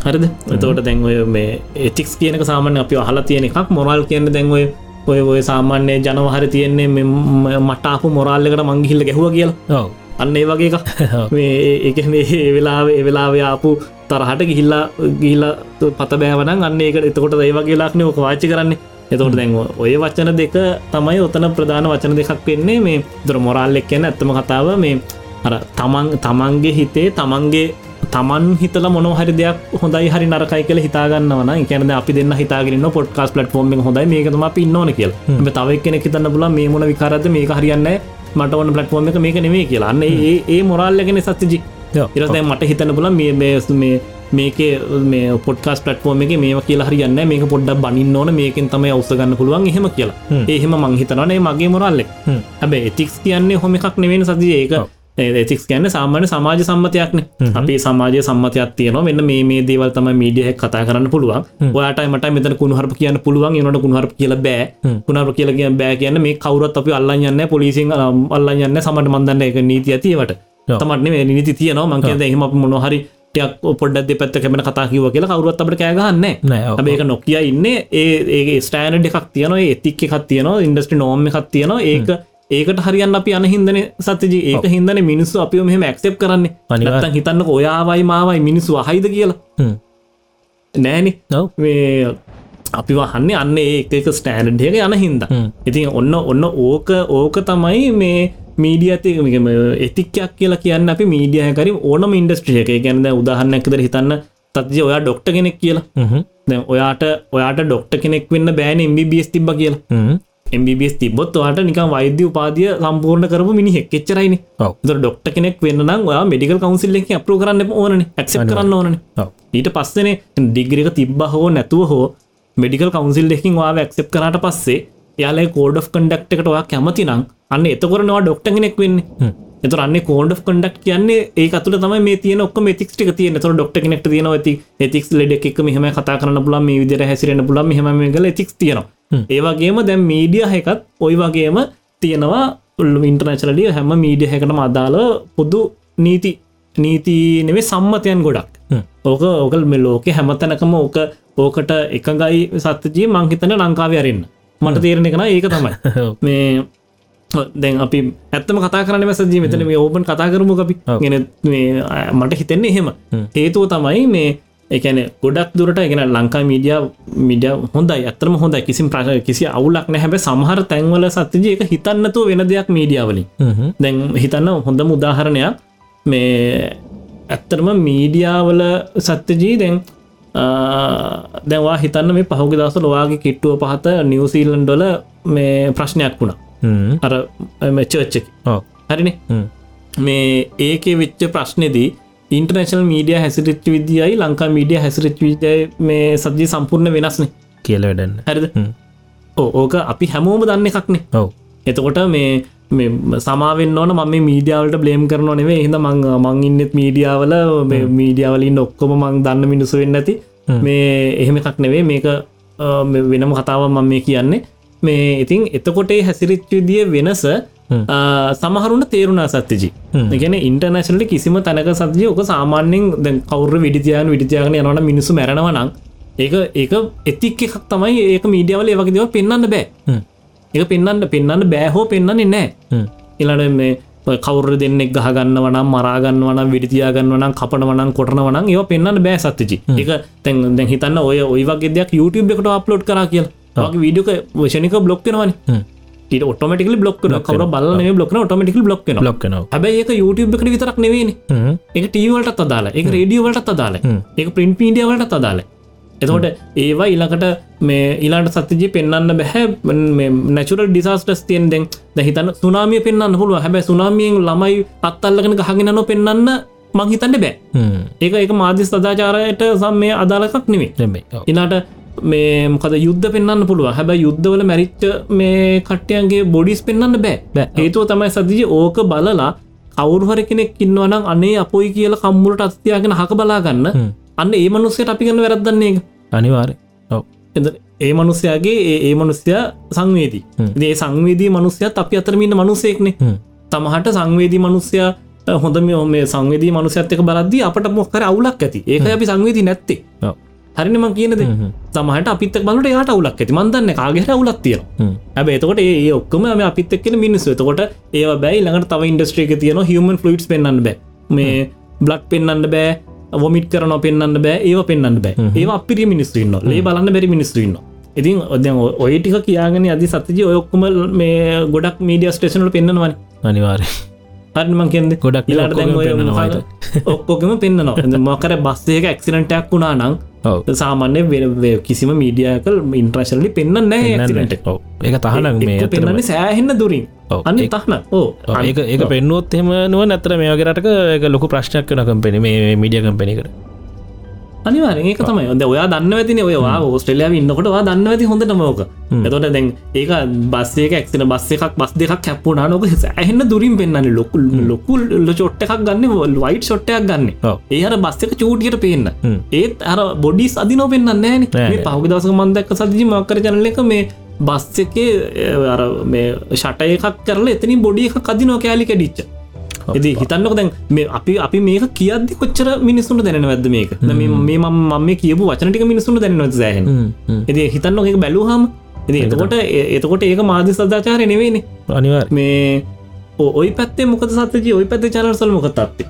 හරිද? එතවට දැන්වය මේ එතික්ස් කියනක සාමාන්‍ය අපි අහලා තියෙන එකක්. මොරල් කියන්න දැන්වය ඔය ඔය සාමාන්‍ය ජනවහර තියෙන්නේ මටාපු මොරල්ලකට මංගිහිල්ල ගැහුව කියලා. අන්න ඒ වගේ එක [LAUGHS] මේ වෙලාව [LAUGHS] වෙලාවයාපු තරහට ගිහිල්ලා ගිහිල්ල පත බෑවන අන්න ඒක එතකොට ඒ වගේ ලාක්න ඕක වාචි කරන්නේ. එතකොට දැන්ව ඔය වචන දෙක තමයි ඔතන ප්‍රධාන වචන දෙකක් වෙන්නේ. මේ දොර මොරල්ලෙක් කියන ඇත්තම කතාව මේ අර තමන් තමන්ගේ හිතේ තමන්ගේ තමන් හිතල මොනහරි දෙයක් හොඳයි හරි නරකයි කියල හිතාගන්නවන එකැන අපි දෙන්න හිතාගෙන පොට්කාස් පලට්ෆෝර්ම් හොඳයි මේකතම පින්නවන කියල. තව කෙනෙ හිතන්න පුල මේ මොන විකාරද මේක හරියන්න මට ඔන්න පලට්ෆෝර්ම් එක මේක නෙවේ කියලාන්න ඒ ඒ මොරල්ලගෙන සත්තිජි ඉරතයි මට හිතන්න පුල මේ බේස් මේ මේක මේ පොඩ්කාස් පලට්ෆෝර්ම එක මේ කියලා හරියන්න මේක පොඩ්ඩ බනින්න ඕන මේකින් තමයි අවසගන්න පුළුවන් එහෙම කියලා. ඒහෙම මංහිතනනේ මගේ මොරල්ලෙක් හැබැ එතික්ස් කියන්නේ හොම එකක් නෙවෙන සතිය ඒක ඒතික් කියන්න සාමාන්‍ය සමාජ සම්මතයක්න. අපි සමාජය සම්මතයක් තියන මෙන්න මේ දේවල් තම මීඩියහ කතා කරන්න පුළුවන්. ඔයාට මට මෙත කුණහරප කියන්න පුළුවන්. එනට කුණහරප කියල බෑ. කුණහර කියල කිය බෑ කියන්න මේ කවරත් අපි අල්ලන්න පොලිසින් අල්ලන්න සමට මන්දන්න එක නීති ඇතිවට තමටන මේ නිති තියනවා. මංකද එහෙම මොනොහරි පොඩ්ඩ පැත්ත කැමෙන කතා කිව කියලා කවරුත් අපට කෑගන්න ඒක නොකිය ඉන්න. ඒ ස්ටෑනඩ් එකක් තියනවා. එතික් එකක් තියනවා. ඉන්ඩස්ට්‍රි නෝම එකක් තියනවා. ඒක ඒකට හරියන්න අපි අනහින්දන සතජී ඒක හින්දන මිනිස්සු අපිෝ මෙහම ඇක්සප් කරන්නේ. අනිවතන් හිතන්න ඔයාවයි මාවයි මිනිස්සු අහයිද කියලා. නෑනි. මේ අපි වහන්නේ අන්න ඒක ස්ටෑනඩ්හක යන හින්ද. ඉතින් ඔන්න ඔන්න ඕක ඕක තමයි මේ මීඩිය ඇතිකම එතික්යක් කියලා කියන්න අපි මීඩියහකරි ඕනම ඉන්ඩස්ට්‍රිය එක. ගැනද උදාහරන්නැකදර හිතන්න තත්ජ ඔයා ඩොක්ට කෙනෙක් කියලා. ඔයාට ඔයාට ඩොක්ට කෙනෙක් වෙන්න බෑන MBBS තිබ කියලා MBBS තිබොත් වාට නික වෛද්‍ය උපාදිය සම්පූර්ණ කරපු මිනිහෙක්. එච්චරයින. ද ඩොක්ට කෙනෙක් වෙන්න ඔයා මෙඩිකල් කවන්සිල් එක අප්‍රෝ කරන්න ඕන ඇක්සප් කරන්න ඕන ඊට පස්සන ඩිග්‍රික තිබ්බ හෝ නැතුව හෝ මෙඩිකල් කවන්සිල් දෙකින් වා ඇක්සප් කරට පස්සේ යාල කෝඩ් එකට ඔයා කැමති නම් අන්න එතකොරනවා ඩොක්ට කෙනෙක් වෙන්නේ. එතුරන්න කෝඩ් of කන්ඩක් කියන්නේ ඒ අතුර තම මේ තියන ඔක්ක මෙතික්ට තිය තොර ඩොක්ට කෙනෙක්ට තියන ඇති එතික් ලෙඩ එක මෙහම කතා කරන්න පුලන් මේ විදිර හැසිරෙන පුලන් මෙහම ගල තික් තියෙනවා ඒවගේම දැම් මීඩිය හැකත් ඔයි වගේම තියෙනවා. ඉන්ටර්නශලඩිය හැම මීඩිය හැකටම අදාළ පොදු නීති නීති නෙවේ සම්මතයන් ගොඩක්. ඕක ඕකල් මේ ලෝක හැමතැනකම ඕක ඕකට එකගයි සත්‍යජී මංහිතන ලංකාව අරන්න. මට තේරණ කන ඒක තමයි. [LAUGHS] මේ දැන් අපි ඇත්තම කතා කරන සජී මෙතන මේ ඕපන් කතා කරමු අපි. ගෙන මට හිතෙන්නේ එහෙම. හේතුව තමයි මේ එකන ගොඩක් දුරට ගෙන ලංකා මීඩිය මිඩිය හොඳයි. ඇතරම හොඳයි. කිසි ප්‍රශ කිසි අවුලක් නැහැබ සමහර තැන්වල සත්‍යජය එක හිතන්නතු වෙන දෙයක් මීඩියාවලින් දැන් හිතන්න හොඳ මුදාහරණයක් මේ ඇත්තරම මීඩියාවල සත්‍යජී දැන් දැවා හිතන්න මේ පහුග දස ලොවාගේ කිට්ටුව පහත නිවසීලන්ඩොල මේ ප්‍රශ්නයක් වුණා. අර චර්ච්චක හරිනේ? මේ ඒකේ වෙච්ච ප්‍රශ්නෙදී ඉන්ටර්නශල් මීඩිය හැසිරිච් විදියයි ලංකා මීඩිය හැසිරිච් විදයි මේ සජ්‍ය සම්පූර්ණ වෙනස්නේ. කියල වැඩන්න. හැරිද? ඕක අපි හැමෝම දන්න එකක්නේ. ඔව. එතකොට මේ සමාවෙන් ඕන ම මීඩියාවලට බ්ලේම් කරන නෙවේ හිද මං මං ඉන්නෙත් මීඩියාවල මීඩියාවලින් ඔක්කොම මං දන්න මිනිසු වෙන්න ඇති. මේ එහෙම එකක් නෙවේ මේක වෙනම කතාව මම මේ කියන්නේ. මේ ඉතින් එතකොටේ හැසිරිච් විදිිය වෙනස අ, සමහරුන්න තේරුණා සත්‍යජි. ගැන ඉන්ටර්නශනලි කිසිම තැනක සත්ජය ඕක සාමාන්‍යෙන් දැ කවර විඩිතියන් විඩිතියාගන යනවන මිනිසු මැරණවනං ඒක ඒක එතික් එකක් තමයි ඒක මීඩියාවල ඒවගේ දෙව පෙන්න්න බෑ. එක පෙන්න්න පෙන්න්න බෑහෝ පෙන්න්නන්නේ නෑ. ඉලට මේ කවර දෙන්නෙක් ගහගන්න වනම් මරාගන්න වනම් විඩිතියාගන්න වනම් කපන වනම් කොටන වනම් ඒව පෙන්න්න බෑ සත්තිචි එක තැන් හිතන්න ඔය ඔය වගේ දෙයක් YouTube එකට අප්ලෝඩ් කර කියල. වීඩියක වශනික බ්ලොක්කෙනවන ඊට ඔටමටිකල බ්ලොක් කවර බලන බ්ලොක් ටමටිකල් බ්ලොක් ලොක්කනව හැබයි ඒක YouTube එකට විතරක් නෙවෙන එක ටීවලට අදාලා එක රේඩියවලට අදාලා එක ප්‍රින්ට් පීඩියවලට අදාලා එතකොට ඒවා ඉලකට මේ ඉලාට සත්තිජි පෙන්න්න බැහැ නැචුරල් ඩිසාස්ටස් තියෙන් දෙෙන් දැහිතන්න සුනාමිය පෙන්න්න පුළුව හැබැ සුනාමියෙන් ළමයි පත්තල්ලගෙන ගහගෙනනො පෙන්න්න මංහිතන්න බෑ. ඒක ඒක මාධ්‍ය සදාචාරයට සම් මේ අදාලකක් නෙවේ ඉලාට මේ මොකද යුද්ධ පෙන්න්න පුළුව හැබ යුද්ධවල මැරිච්ච මේ කට්ටයන්ගේ බොඩිස් පෙන්න්න බෑ. හේතුව තමයි සදිජි ඕක බලලා කවුරුහර කෙනෙක් ඉන්නවනම් අනේ අපොයි කියල කම්මුලට අස්තියාගෙන හක බලාගන්න. අන්න ඒ මනුස්සයට අපි ගන්න වැරදන්නේ අනිවාර ඒ මනුස්සයාගේ ඒ- මනුස්්‍යය සංවේදී. දේ සංවේදී මනුස්්‍යයත් අපි අතරමින්න මනුසෙක්නේ තමහට සංවේදී මනුස්්‍යය හොඳ මේ සංවේදී මනුසයත් එක බලද්දී අපට මොක්කර අවුලක් ඇති. ඒක අපි සංවේදී නැත්තේ. හරිනම කියනද. තමහට අපිත් බලට යාට අවුලක් ඇති. මන්දන්න කාගෙට අවුලක් තියෙන හැබ එතකොට ඒ ඔක්කම මේ අපිත් එක්කෙන මිනිස්සු. එතකොට ඒ බැයි ළඟට තව ඉන්ඩස්ට්‍රේක තියන හමන් ෆලටස් පෙන්න්න බෑ. මේ බ්ලඩ් පෙන්න්න බෑ. වොමිට කරන පෙන්න්න බෑ. ඒ පෙන්න්න බෑ. ඒ අපිරි මිනිස්තුන්න ලේ බලන්න බැරි මිනිස්තුන්න ඉතින් ඔද ඔය ටික කියගෙන අදි සතජි ඔයොක්කම මේ ගොඩක් මීඩිය ස්ටේෂනල පෙන්න්නවන. අනිවාරය හරිමන් කෙන්ද ගොඩක් මොකද? ඔක්කොකම පෙන්න්නනවා මොකර බස්සයක ඇක්සිරටයක් වුණා නං ඔව සාමාන්‍ය වෙ කිසිම මීඩියකල් ඉන්ට්‍රශලි පෙන්න්න නෑ ඇක්සිරට ඔව. ඒක තහනක් මේ පෙන්න්නේ සෑහෙන්න දුරින්. අන්න තහන ඕ ඒක ඒක පෙන්නුවොත් එම නුව නැතර මේ වගේරටක එක ලොකු ප්‍රශ්නයක් වන කම්පෙන මේ මිඩිය කම්පෙනකට අනිවාරෙන් ඒක තමයි. ොද ඔයා දන්න ඇතින ඔයවා ඕස්ට්‍රලියාව ඉන්නකොට දන්න ඇති හොඳ නමෝක එතොට දැන් ඒක බස්සේක එක්න බස්ස එකක් බස් දෙකක් කැප්පුනා නොක ඇහන්න දුරින් පෙන්න්න ලොකුල් ලොකුල් චොට්ටක් ගන්න වයිට ෂොට්ටයක් ගන්න. ඒහර බස්සක චූටියට පේන්න. ඒත් අර බොඩිස් අදිනෝ පෙන්න්න නෑන නෑ, මේ පහුග දසක මන්දක්ක සදිජි මක්කර චනල එක මේ බස් එකේ මේ ෂටය එකක් කරල එතනි බොඩි එක කදිනෝ කෑලි කැඩිච්ච එති හිතන්නක දැන් මේ අපි අපි මේක කියද්දි කොච්චර මිනිස්සුන්ට දැන වැද මේක මේ මම මේ කියපු වචනටික මිනිස්සුන්ට දැනවත් සෑහෙන? එති හිතන්න එක බැලූහම එති එතකොට? එතකොට ඒක මාධ්‍ය සදාචාරය නෙවෙයිනේ. අනිවාර් මේ ඔයි පැත්තේ මොකද සත්‍යජී? ඔයි පැත්ත චනල්සල් මොකතත්තේ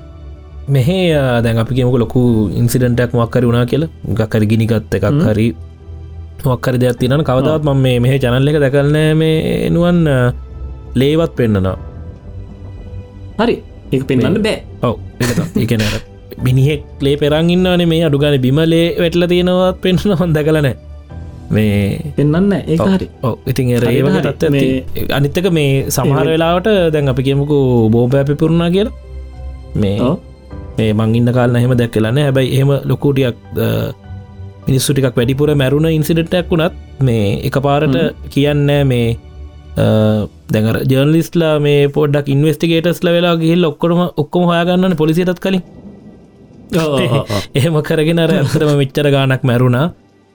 මෙහේ දැන් අපි කියමක ලොකු ඉන්සිඩන්ටක් මක්කර වුණා කියලා. ගක්කර ගිනිගත්ත එකක් හරි මොක්කර දෙයක් තිනන කවදවත් ම මේ මෙහ චනල්ල එක දැකල්නෑ මේ නුවන් ලේවත් පෙන්න්නනවා හරි ඒක පෙන්න්න බෑ. ඔව. එකන මිනිහෙක් ලේ පෙරන් ඉන්නවන මේ අඩුගන බිමලේ වැටල තියෙනවත් පෙන්න්න හොඳ කලනෑ මේ පෙන්න්න හරි. ඉතින් ඒ හරි, වගේ හරි. තත්ත්වයක් මේ- අනිත්තක මේ සමහර වෙලාවට දැන් අපි කියමුකු බෝප පැපිපුරුණා කියලා. මේ ඔව්. මේ මංඉන්න කාල එහෙම දැක්කලන්න හැබැයි එහෙම ලොකුටියක් මිනිස්සු ටිකක් වැඩිපුර මැරුණ ඉන්සිඩටක් වුණත් මේ එක පාරට කියන්න මේ දැඟර ජර්ලිස්ලා මේ පොඩක් ඉන්වස්ටිගේටස්ල වෙලා ගිහිල් ඔක්කොම ඔක්කොම හොයාගන්නන පොලිසිටත් කලින්. එහෙම කරගෙන අර ඇතරම මෙච්චර ගානක් මැරුණා.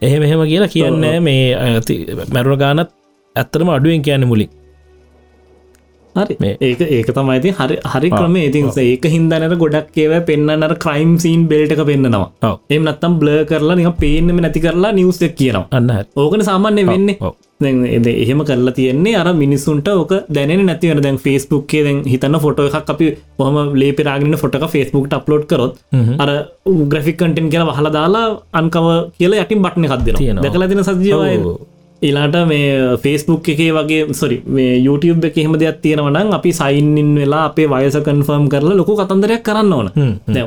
එහෙම එහෙම කියලා කියන්න මේ අ, ති- මැරුණ ගානත් ඇත්තරම අඩුවෙන් කියන්න මුලින්. හරි. ඒක ඒක තමයි ඉතින් හරි හරි ක්‍රම. ඉතින් ඒක හින්දනට ගොඩක් ඒව පෙන්න්නනර ක්‍රයිම් සීන් බෙල්ට එක පෙන්න්නවා. එම නත්තම් බ්ල කරලා නික පේනම නැති කරලා නිවසක් කියනවා. අන්න. ඕකන සාමාන්‍ය වෙන්නේ එද එහෙම කරලා තියෙන්නේ අර මිනිස්සුන්ට ඕක දැන නැතිවන දැන් ෆස්බුක්ේ දැන් හිතන්න ෆොට එකක් අපි හොම ලේපරාගෙන ෆොටක ෆස්බුක් අප්ලෝඩ් කරොත් අර ග්‍රෆික් කටෙන් කියලා වහල දාලා අන්කව කියලා යටින් බට්න කක්දෙන. දැකලා තින සජීවය. ඊලාට මේ ෆේස්බුක් එකේ වගේ සොරි මේ YouTube එක එහෙම දෙයක් තියෙනවනම් අපි සයින්ඉන් වෙලා අපේ වයස කන්ෆර්ම් කරලා ලොකු කතන්දරයක් කරන්න ඕන.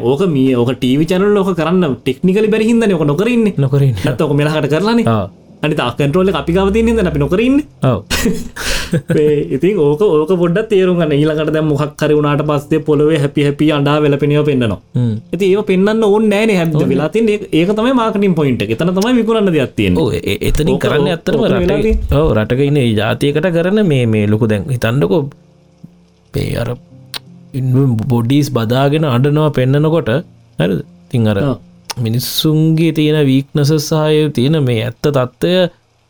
ඕක මේ ඕක ටීවි චැනල් ලෝක කරන්න ටෙක්නිකලි බැරිහින්ද ඕක නොකරන්න නොකරින් ඕක මෙලහට කරලානේ. අනි තාකන්ටරෝල අපි ගවතින්න අපි නොකරන්න ඔව්. [LAUGHS] ඉතින් ඕක ඕක පොඩ්ඩ තේරුගන්න ඊලකට දැ මොහක් කර වුණට පස්සේ පොලොවේ හැපි හැපි අඩා වෙලපෙනව පෙන්න්නවා. හ්ම්. ඇති ඒ පෙන්න්න ඕන්න නෑන. හැද වෙලාතින් ඒක තමයි මාකටින් පොයින්ට එතන තමයි විකුරන්න දෙයක්තියෙන් ඕ එ- එතනින් ඕක- කරන්න ඇත්තරම රට වෙලාදී- ඕ රටක ඉන්න ඒ ජාතියකට කරන මේ මේ ලොකු දැන් හිතන්නකො. පේ අර බොඩිස් බදාගෙන අඩනවා පෙන්නනකොට. හරි තිං අර ඔව්. මිනිස්සුන්ගේ තියෙන වීක්නස සහය තියෙන මේ ඇත්ත තත්ත්වය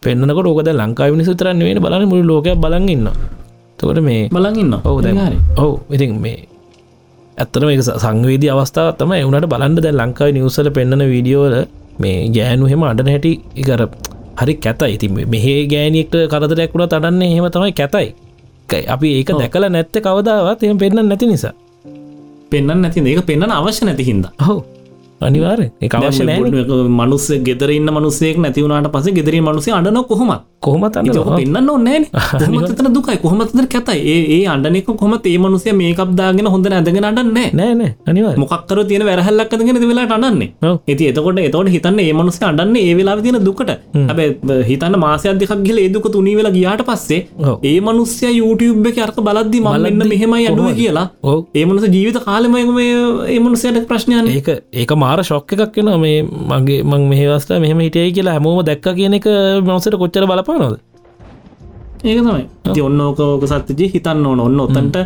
පෙන්න්නකොට ඕකද ලංකා විනිසු තරන්න වෙන බලන්න මුළු ලෝක බලගන්න තකොට මේ බලගන්න දැ ඔවු ඉතින් මේ ඇත්තන මේ සංවේදී අවස්ථාව තම එවුණට බලන්ඩ දැ ලංකායි නිවසල පෙන්න්නන වීඩියෝල මේ ගෑනු හෙම අඩන හැටි ඉකර හරි කැතයි. ඉති මෙහේ ගෑනියෙක්ට කරදරයක් වුණ තඩන්න හෙම තමයි කැතයි. අපි ඒක දැකල නැත්ත කවදාවත් එම පෙන්න්න නැති නිසා. පෙන්න්න නැති ඒක පෙන්න්න අවශ්‍ය නැති හිද හෝ අනිවාර අවශ්‍ය මනුස්ස ගෙදරන්න මනුසේක් නැතිවුණට පස ගෙදර මනුසේ අඩන කොහොමත්. කොහොමත් පෙන්න්න ඕන්නෑ හොමතන දුකයි. කොහොමතර කැතයි. ඒ අඩනෙක කොම ඒ මනුසය මේකක්දාගෙන හොඳ ඇදගෙන අඩන්නේ නෑ නෑ අනිවාර මොකක්කර තියෙන වැරහල්ලක්කදගෙන වෙලාට අඩන්නේ. ඇති එතකොට එතවට හිතන්න ඒ මනුස්ස අඩන්නේ ඒ වෙලා තියෙන දුකට. හැබ හිතන්න මාසයක් දෙකක් ගිල ඒදුක තුනී වෙලා ගියාට පස්සේ. ඒ මනුස්්‍ය YouTube එක අර්ක බලද්දි බලද්දි මෙහෙමයි අඩුව? කියලා. ඒ මනුස ජීවිත කාලෙම ඒ මනුසයට ප්‍රශ්නයන ඒක ඒක මාර ශොක්ක එකක් වෙන මේ මගේ මං මෙහවස්ට මෙහම හිටියයි කියලා හැමෝම දැක්ක කියන එක මවසට කොච්චර බලපානොද ඒක තමයි. ඔන්න ඕක ඕක සත්්‍යජී හිතන්න ඕන. ඔන්න ඔතන්ට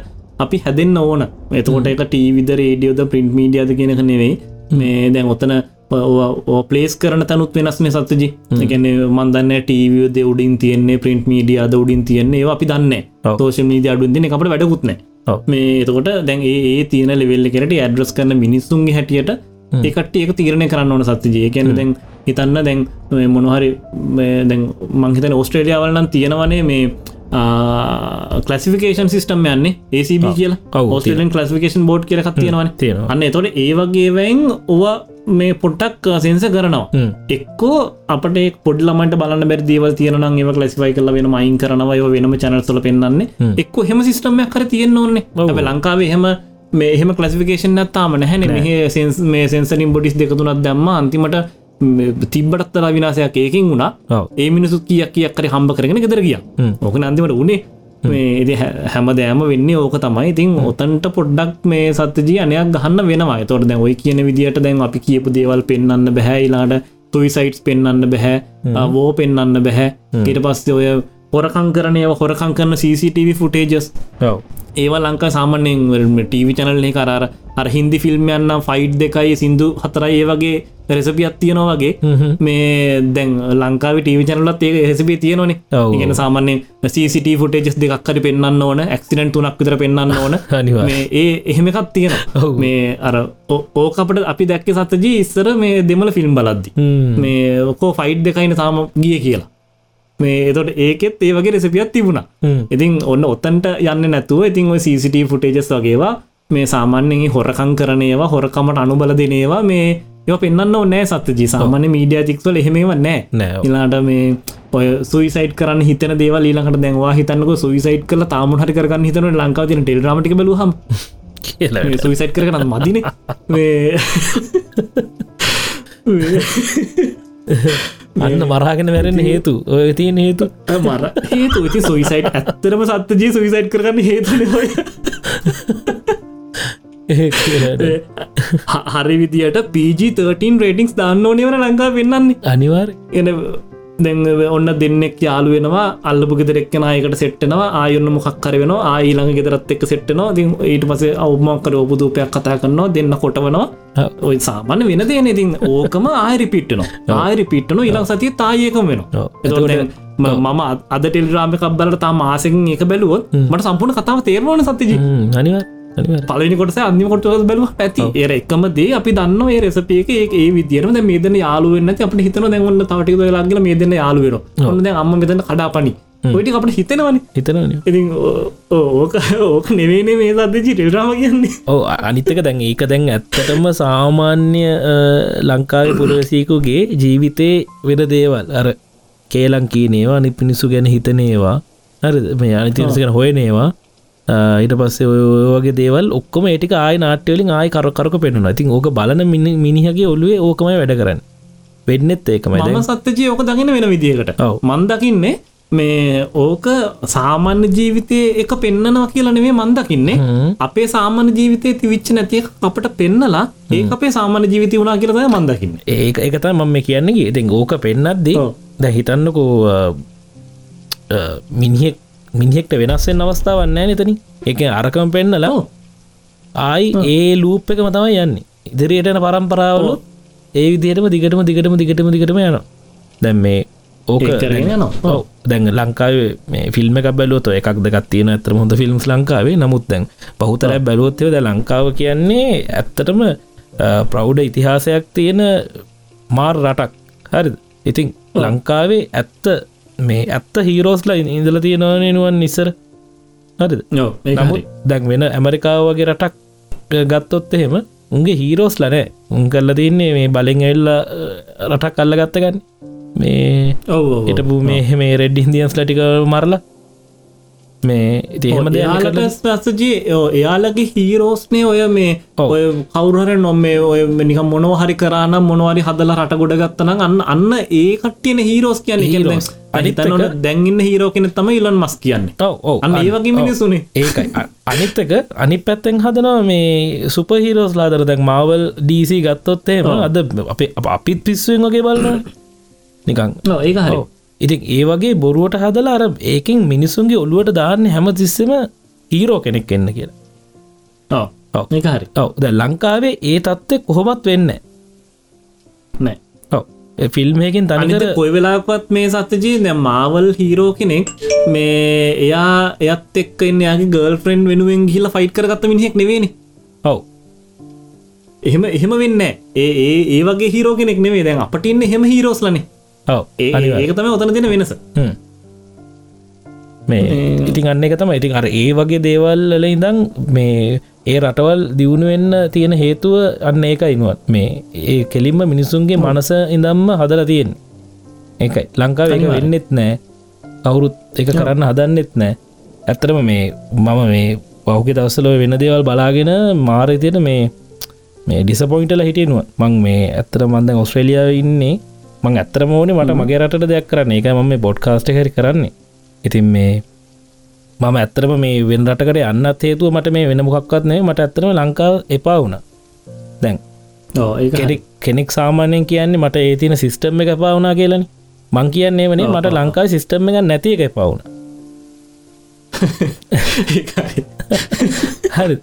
අපි හැදෙන්න්න ඕන. එතකොට එක ටීවිද රේඩියෝද ප්‍රින්ට් මීඩියද කියෙනක නෙවෙයි. මේ දැන් ඔතන පලේස් කරන තනුත් වෙනස් මේ සත්තජි එකන මන්දන්න ටීවියද උඩින් තියන්නේ ප්‍රින්ට් මීඩිය අද උඩින් තියන්නේ අපි දන්න. තෝෂ මීඩිය අඩුන්දින එකට වැඩකුත්න. මේ එතකොට දැන් ඒ තියෙන ලෙවෙල්ල කෙරට ඇඩ්‍රස් කරන මිනිස්සුන්ගේ හැටියට ඒකට ඒක තීරණය කරන්න ඕන සත්තිජය කියන්න දැන් හිතන්න දැන් මොනහරි දැන් මංහිතන ඔස්ට්‍රේලියාවල්නම් තියෙනවනේ මේ කලසිකේෂන් සිිටම් යන්නේ ඒCB කියල. ඔව්, ඔස්ට්‍රලියන් කලසිකේෂන් බෝඩ් කියල තියෙනවා. අන්න එතොට ඒ වගේවයින් ඔව මේ පොට්ටක් සෙන්ස කරනවා. හ්ම්. එක්කෝ අපට පොඩ්ලමට බලන්න බැරි දේවල් තියෙන ඒව ලසිවයි කල වෙන මයින් කරනවය වෙනම චැනල්සල පෙන්න්නේ එක්ක හෙම සිිටම්යක් කර තියෙන්න ඕන්නේ ලංකාවේ එහෙම මේ එහෙම කලසිකේෂන් ඇත්තාම නැහැන මෙහ සෙන්ස් මේ සෙන්සරින් බොඩිස් දෙකතුනත් දැම්ම අන්තිමට තිබ්බටත්තර විනාසයක් ඒකින් වුණා. ඒ මිනිසු කියක් කියක් කර හම්බ කරගෙන කිය හ්ම්. ඕක අන්තිමට උනේ මේ හැම දෑම වෙන්නේ ඕක තමයි. ඉතින් ඔතන්ට පොඩ්ඩක් මේ සත්‍යජී අනයක් ගහන්න වෙනවා. තොට දැන් ඔයි කියන විදිට දැන් අපි කියපු දේවල් පෙන්න්න බැහැයිලාට තුයි සයිටස් පෙන්න්න බැහැ. වෝ පෙන්න්න බැහැ. ඊට පස්සේ ඔය හොරකං කරනය හොරකං කරන CCTV ෆුටේජස් ඒවා ලංකා සාමන්‍යෙන් ටීවි චනල්න්නේ කරර අර හින්දි ෆිල්ම් යන්න ෆයිට් දෙකයි සිින්දු හතරයි ඒ වගේ රෙසපියත් තියෙනවා වගේ. මේ දැන් ලංකාව ටීවි චනලත් ඒ රෙසපි තියෙනවනේ. ඉගෙන සාමාන්‍යෙන් CCT ෆුටේජස් දෙකක්කර පෙන්න්න ඕන ඇක්සිඩන්ට තුනක් විතර පෙන්න්න ඕන. [LAUGHS] ඒ එහෙමකත් තියෙන. [LAUGHS] මේ අර ඕකපට අපි දැක්ක සත්තජී ඉස්සර මේ දෙමල ෆිල්ම් බලද්දි. මේ ඔකෝ ෆයිට් දෙකයින තාම ගිය කියලා මේ එතොට ඒකෙත් ඒ වගේ රෙසපියත් තිබුණා. ඉතින් ඔන්න ඔත්තන්ට යන්න නැතුව ඉතින් ඔය CCT ෆුටේජස් වගේවා මේ සාමාන්‍යෙන් හොරකං කරනයවා හොරකමට අනුබල දෙනේවා මේ ඒව පෙන්න්න ඕනෑ සත්්‍යජී. සාමාන්‍ය මීඩිය තික්වල එහෙමව නෑ. නෑ. ඉලාට මේ ඔය සුයිසයිට කරන්න හිතන දේව ඊලකට දැන්වා හිතන්නක සුයිසයිට් කල තාම හරි කරන්න හිතන ලංකාව තින ටෙල්රමටි බලහම සුයිසයිට් කරන මදින [LAUGHS] අන්න මරාගෙන වැරෙන හේතු. ඔය තියෙන හේතු. මර හේතු. ඉති සුයිසයිට් ඇත්තරම සත්්‍යජී සුයිසයිට් කරන්න හොය හරි විදිට PG13 රේටිංස් දාන්න ඕනවන ලංකා පෙන්න්නන්නේ අනිවාර් එන දැන් ඔන්න දෙන්නෙක් යාලු වෙනවා අල්ලපු ගෙදරෙක්න අයකට සෙට්ටනවා ආයන්න මොක්කර වෙන ආඊළඟ ගෙදරත් එක් සෙට්ටනවා ති ඊට පස අවමක්කර ඔබදූපයක් කතා කරනවා දෙන්න කොටවනවා. ඔය සාමාන්‍ය වෙන දේන ඉතින් ඕකම ආයරි පිට්ටනවා ආයරි පිට්ටන ඉලං සතිය තායකම වෙනවා. මම අද ටෙල්රාමකක් බලට තා මාසකින් එක බැලුවොත් මට සම්පූර්ණ කතාව තේරවාන සතිජ අනිවා පලනි කොට අන්ිම කොට බැලුව ඇති ඒර එකම දේ අපි දන්න ඒ රෙසපේක ඒ විදිරම මේදන යාලුවෙන් අප හිතන දැන්වන්න තවටි ලගල මේදන යාලුවෙන ඔන්න අම්ම මෙතන කඩාපනි ඔයිටි අපට හිතනවන. හිතන ඉතින් ඕක ඕක නෙවේනේ මේ සදජි ටෙල්රාම කියන්නේ. ඕ අනිත්තක දැන් ඒක දැන් ඇත්තටම සාමාන්‍ය ලංකාව පුරවසීකුගේ ජීවිතේ වෙන දේවල්. අර කේලං කීනේවා අනි පිණිසු ගැන හිතනේවා. හරි මේ අනිතිනිසගෙන හොයනේවා ඊට පස්සේ ඔයගේ දේවල් ඔක්කොම ඒටික ආය නාට්‍යවලින් ආය කරකරක පෙන්නුන ඉතින් ඕක බලන මිනි මිනිහගේ ඔල්ුවේ ඕකමයි වැඩ කරන්න. වෙන්නෙත් ඒකමයි. සත්්‍යජී ඕක දකින වෙන විදිකට මන්දකින්නේ මේ ඕක සාමාන්‍ය ජීවිතය එක පෙන්න්නනවා කියලනෙවේ මන්දකින්නේ අපේ සාමාන්‍ය ජීවිතය තිවිච්ච නැතිය අපට පෙන්නලා ඒ අපේ සාමාන්‍ය ජීවිතය වුණනා කියලද මන්දකින්න ඒක එකත මම කියන්නේ. ඉතින් ඕක පෙන්නත්දී ද හිතන්නකෝ මිනිහෙක් මිනිහෙක්ට වෙනස්සෙන් අවස්ථාවන්න නතන. එක අරකම පෙන්නලා ආයි ඒ ලූප් එකම තමයි යන්නේ. ඉදිරියටන පරම්පරාවලු ඒ විදිහටම දිගටම දිගටම දිගටම දිගටම යන දැම් මේ ඕක දැන් ලංකාවේ මේ ෆිල්ම් බැලුවත එකක් දෙකක් තියෙන ඇතර හොඳ ෆිල්ම්ස් ලංකාවේ. නමුත් දැන් පහුතර බැලුවොත්තයද ලංකාව කියන්නේ ඇත්තටම ප්‍රෞ්ඩ ඉතිහාසයක් තියෙන මාර් රටක්. හරි ඉතින් ලංකාවේ ඇත්ත මේ ඇත්ත හීරෝස්ලා ඉඳල තියෙනවනෙනුවන් නිසර. හරි නමුත් දැන් වෙන ඇමරිකාව වගේ රටක් ගත්තොත් එහෙම උන්ගේ හීරෝස් ලනෑ උන් කල්ල තින්නේ මේ බලින් එල්ල රටක් කල්ල ගත්තගන්න මේ එටපු මේ මේ රෙඩ් ඉන්දියන්ස් ලටික මරලා මේ ඉතිහෙම දෙයාලට පසජී එයාලගේ හීරෝස්නේ ඔය මේ ඔය කවුරහර නොම්මේ ඔය නික මොනව හරි කරන්න මොනවාරි හදල රට ගොඩ ගත්තන අන්න අන්න ඒ කට්ටියන හීරෝස් කියන හිරෝස් අනිතනොට දැන්ගන්න හීරෝ කෙන තම ඉලන් මස් කියන්නේ. ඔව අන්න ඒ වගේ මිනිසුනේ ඒකයි. අනිත්තක අනි පැත්තෙන් හදනවා මේ සුප හිරෝස් ලාදර දැක් මවල් ඩීසි ගත්තොත්තේම අද අපේ අපිත් පිස්සුවෙන් වගේ බලන්න [CLEARS THROAT] නිකං ඒක හරි ඉතින් ඒ වගේ බොරුවට හදලා අර ඒකින් මිනිසුන්ගේ ඔළුවට දාන්න හැම තිස්සෙම හීරෝ කෙනෙක් එන්න කියලා. ඒක හරි. ඔව. ද ලංකාවේ ඒ තත්ත්ය කොහොමත් වෙන්න නෑ ඔව. ෆිල්ම්හකින් තනිකර කොයි වෙලාපත් මේ සත්‍යජී දැ මාවල් හීරෝ කෙනෙක් මේ එයා එයත් එක් එන්නයාගේ ගර්ල් ෆ්‍රෙන්් වෙනුවෙන් හිල ෆයිට් කරගත්ත මිනිහෙක් නෙවෙන ඔව. එහෙම එහෙම වෙන්න ඒ ඒ වගේ හිරෝ කෙනෙක් නෙවේ දැන් අපට ඉන්න හෙම හිරෝස්ලනේ ඔව ඒක තම ඔතන දෙන වෙනස. මේ ඉතින් අන්න එක තම ඉතින් අර ඒ වගේ දේවල් වල ඉඳං මේ ඒ රටවල් දියුණුවෙන්න තියෙන හේතුව අන්න ඒක ඉනුවත් මේ ඒ කෙලින්ම මිනිසුන්ගේ මනස ඉඳම්ම හදල තියෙන් ඒකයි. ලංකාව වෙන්නෙත් නෑ. කවුරුත් එක කරන්න හදන්නෙත් නෑ. ඇත්තරම මේ මම මේ පෞුගේ දවසලෝ වෙන දේවල් බලාගෙන මාරතියට මේ මේ ඩිසපොයින්ටල හිටියනුව මං මේ ඇත්තර මන්ද ඔස්ට්‍රලියාව ඉන්නේ මං ඇත්තරම ඕනේ මට මගේ රට දෙයක් කරන්න. එක මම බොඩ්කාස්ට හරි කරන්නේ. ඉතින් මේ මම ඇත්තරම මේ වෙන් රටකට යන්නත් හේතුව මට මේ වෙන මොකක්වත්නේ මට ඇත්තරම ලංකාව එපා වුණ. දැන් කෙනෙක් කෙනෙක් සාමානයෙන් කියන්නේ මට ඒ තින සිිස්ටම් එක පාවුනා කියලන. මං කියන්නේ වනේ මට ලංකාව සිිස්ටම් එක නැති එක පවුණ හරි.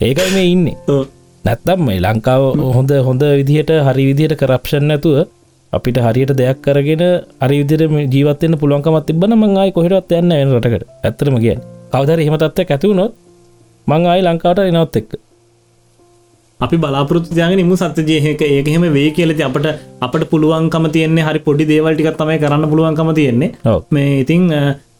ඒකයි මේ ඉන්නේ. නැත්තම් මේ ලංකාව හොඳ හොඳ විදිහට හරි විදිහට කරප්ෂන් නැතුව අපිට හරියට දෙයක් කරගෙන අරිවිදිර ජීවතන්න පුළුවන්කමත් තිබන මංආයි කොහෙටත් යන්න වෙන රටකට. ඇතරම කිය කවදර හිමතත්ව ඇතිවුණොත් මං ආයි ලංකාවට එනවත් එක්ක. අපි බලාපොරත්තු තියගෙන නිමු සත්්‍යජයක ඒකහෙම වේ කියලති අපට අපට පුළුවන්කම තියන්නේ හරි පොඩි දේවල්ටිකත් තමයි කරන්න පුළුවන්කම තියෙන්නේ. මේ ඉතිං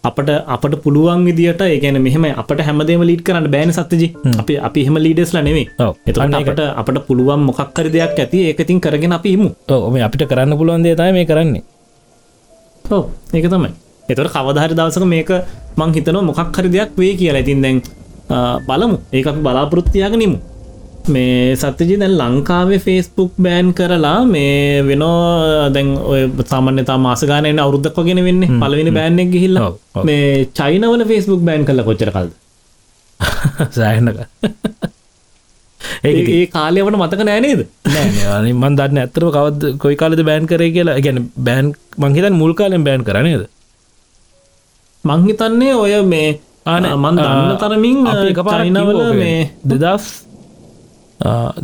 අපට අපට පුළුවන් විදිට ඒකන මෙහම අපට හැමදේම ලීට කරන්න බෑන සත්තජි. අපි අපි එහෙම ලීඩස්ල නෙවේ එතට අපට පුළුවන් මොකක්කර දෙයක් ඇති ඒකතින් කරගෙන අපිමු ඕම අපිට කරන්න පුළුවන් දේතයි මේ කරන්නේ. ඕ ඒක තමයි. එතට කවධහරි දවසක මේක මං හිතන මොකක් හරි දෙයක් වේ කියලා. ඉතින් දැන් බලමු. ඒක බලාපොරොත්තියග නිමු මේ සත්‍යජි දැන් ලංකාවේ ෆේස්බුක් බෑන් කරලා මේ වෙනෝ දැන් ඔය සාමන්‍යතා මාසගානයට අවුද්ධක් වගෙන වෙන්න පලවෙනි බෑන්නෙක් ගිහිල්ල මේ චයිනවල ෆේස්බුක් බෑන් කල කොච්චර කල්ද? [LAUGHS] සෑහනක. ඒ කාලයවට මතක නෑනේද මන් දන්න ඇතරම කවද කොයි කාලද බෑන් කරේ කියලා. ගැන බෑන් මංහිතන් මුල් කාලෙන් බෑන් කරනේද මංහිතන්නේ ඔය මේ ආන මන් දන්න තරමින් එක පාරිනවල මේ දෙදස්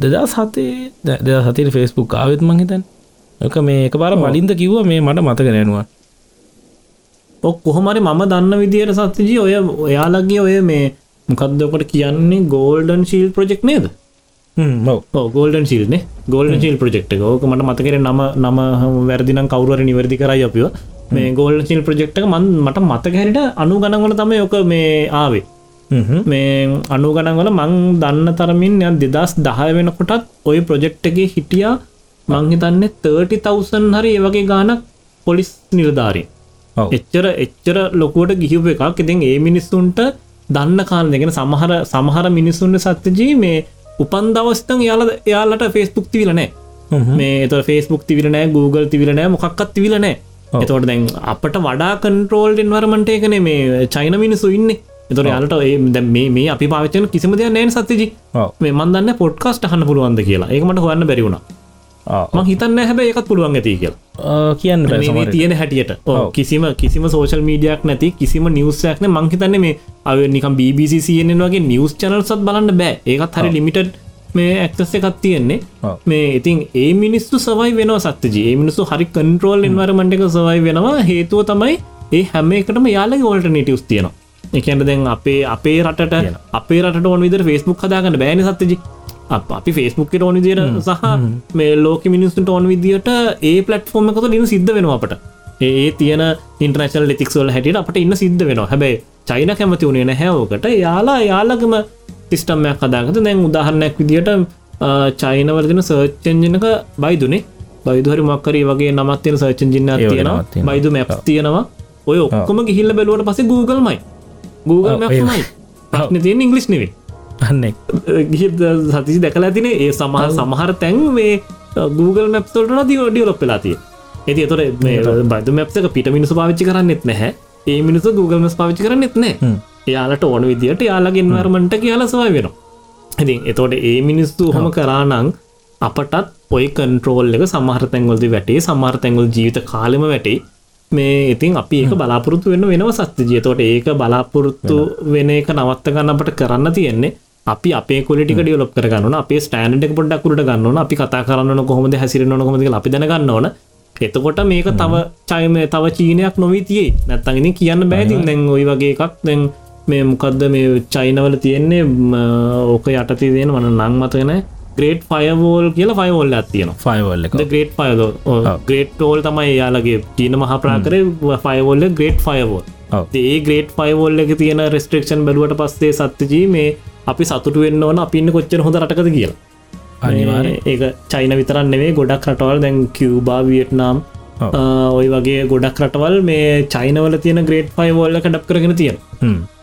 දෙදස් හතේ දෙ සතිට ෆෙස්බුක් ආවත් මංහිතන් එක මේ එක පාර මලින්ද කිව්ව මේ මට මතක නැනවා ඔක් කොහොමරි මම දන්න විදියට සත්තිජී ඔය ඔයාලගේ ඔය මේ මොකක්දකට කියන්නේ? ගෝල්ඩන් ශීල් ප්‍රජෙක්් නේද? ගෝල්ඩන් ශිල්න ගෝල්ඩන් ශිල් ප්‍රජෙක්් ඕක මට මතකර නම නම වැරදිනම් කවරුවර නිවැරදි කරයි අපිව. මේ ගෝල්ඩ ශිල් ප්‍රජෙක්්ක මන් මට මතක හැරිට අනු ගණන්වල තම යොක මේ ආවේ මේ අනු ගණන්වල මං දන්න තරමින් ය දෙදස් දහය වෙනකොටත් ඔය ප්‍රජෙක්්ටගේ හිටියා. මංහිතන්න 30තවසන් හරි ඒවගේ ගානක් පොලිස් නිර්ධාරී එච්චර එච්චර ලොකුවට ගිහිව එකක්. ඉතින් ඒ මිනිස්සුන්ට දන්න කාල දෙගෙන සමහර සමහර මිනිස්සුන්ට සත්‍යජී මේ උපන් දවස්තන් යාල එයාලට ෆෙස්බුක් තිවිලනෑ මේ එත ෆෙස්බුක් තිවිලනෑ Google තිවිලනෑ මොකක්ත් තිවිලනෑ එතවට දැන් අපට වඩා කන්ට්‍රෝල් ඉන්වරමට එකන මේ චයින මිනිසු ඉන්න එතොර යාලට ඒ මේ අපි පාචන කිසිම දෙයක් නෑන සත්තිජි මේ මන්දන්න පොඩ්කාස්ට හන්න පුළුවන්ද කියලා. ඒකමට හොන්න බැරිවුණ ම හිතන්න හැබැ එකත් පුළුවන් ඇති කියලා. කියන්න තියෙන හැටියට. කිසිම කිසිම සෝශල් මීඩියක් නැති කිසිම නිවසයක්න මංහිතන්න මේ අව නිකම් BBC CNN වගේ නිවස් චනල්සත් බලන්න බෑ. ඒකත් හරි ලිමිටඩ් මේ ඇක්තස්ස එකත් තියෙන්නේ. මේ ඉතින් ඒ මිනිස්සු සවයි වෙන සත්ජ ඒ මිනිස්සු හරි කන්ට්‍රෝල් ඉන්වරමට එක සවයි වෙනවා. හේතුව තමයි ඒ හැම එකටම යාලගේ ඕල්ට නිටියස් තියෙනවා එකන්ට දැන් අපේ අපේ රටට අපේ රට ඕන විදර ෆෙස්බුක් හදාගන්න බෑන සත්තජි අපි ෆෙස්බුක් ඕන විදිර සහ මේ ලෝක මිනිස්සුට ඕන විදිට ඒ පලට්ෆෝර්ම එකතු ලින සිද්ධ වෙනවාට ඒ තියෙන ඉන්ට්‍රනශල් ලිතික්ස්වල් හැටියට අපට ඉන්න සිද්ධ වෙනවා. හැබැයි චයින කැමති වුණේ නැහැෝකට යාලා යාලගම සිිස්ටම්මයක් කදාගත දැන් උදාහරණයක් විදිට චයිනවලදින සර්ච්චෙන්ජනක බයිදුනේ බයිදුහරි මක්කරී වගේ නමත්තියෙන සර්චෙන්ජින්න තියෙනවා. බයිදු මැප් තියෙනවා. ඔය ඔක්කොම ගිහිල්ල බැලුවට පස Googleමයි Google ප්‍රශ්න තියෙන් ඉංගලිස් නෙවේ අන්න ගිහි සතිසි දැකලා තින ඒ සමහ සමහර තැන් මේ Google මැප්තොල්ට දී ඩිය ලොප් වෙලාතිය ඇති තොර බද මැප්ක පිට මිනිස පාවිච්චි කරන්නෙත් නැහැ. ඒ මිනිස Google මස් පාවිච්චි කරන්නෙත් නෑ එයාලට ඕන විදිට යාලගෙන් වර්මට කියලා සවයි වෙනවා. ඉතින් එතෝට ඒ මිනිස්සු හොම කරානං අපටත් ඔය කන්ට්‍රෝල් එක සමහරතැන්වලද වැටේ සමහරතැන්වල් ජීවිත කාලෙම වැටේ මේ ඉතින් අපි ඒක බලාපොරොත්තු වෙන්න වෙනව සත්‍ය ජයතෝට ඒක බලාපොරොත්තු වෙන එක නවත්ත ගන්න අපට කරන්න තියෙන්නේ. අපි අපේ කොලිටික ඩියලොප් කරගන්න අපේ ස්ටෑන්ඩ එක පොඩ්ඩක්කුට ගන්න අපි කතා කරන්න කොහොමද හැසිරෙන කොමද අපි දැනගන්න ඕන. එතකොට මේක තව චයිම තව චීනයක් නොවී තියේ නැත්තගෙන කියන්න බෑතින් දැන් ඔයි වගේ එකක්. දැන් මේ මොකක්ද මේ චයිනවල තියෙන්නේ? ඕක යටති දෙන වන නං මතගෙන ග්‍රේට් ෆයවෝල් කියලා ෆයිවෝල් ඇතියන ෆයිවල්ල ග්‍රේට් ෆයද ග්‍රේට් ටෝල් තමයි යාලගේ චීන මහප්‍රාකර ෆයිවෝල්ල ග්‍රේට් ෆයවෝල් ඒ ග්‍රේට් ෆයිවෝල් එක තියෙන රෙස්ට්‍රක්ෂන් බැලුවට පස්සේ සත්්‍යජී මේ අපි සතුට වෙන්න ඕන අපින්න කොච්චර හොඳ රටකද කියලා. අනිවාර ඒක චයින විතරන්න නෙවේ ගොඩක් රටවල් දැන් කිව්බා වියට්නාම් ඔය වගේ ගොඩක් රටවල් මේ චයිනවල තියෙන ග්‍රේට් ෆයිවෝල්ල කඩප් කරගෙන තියෙන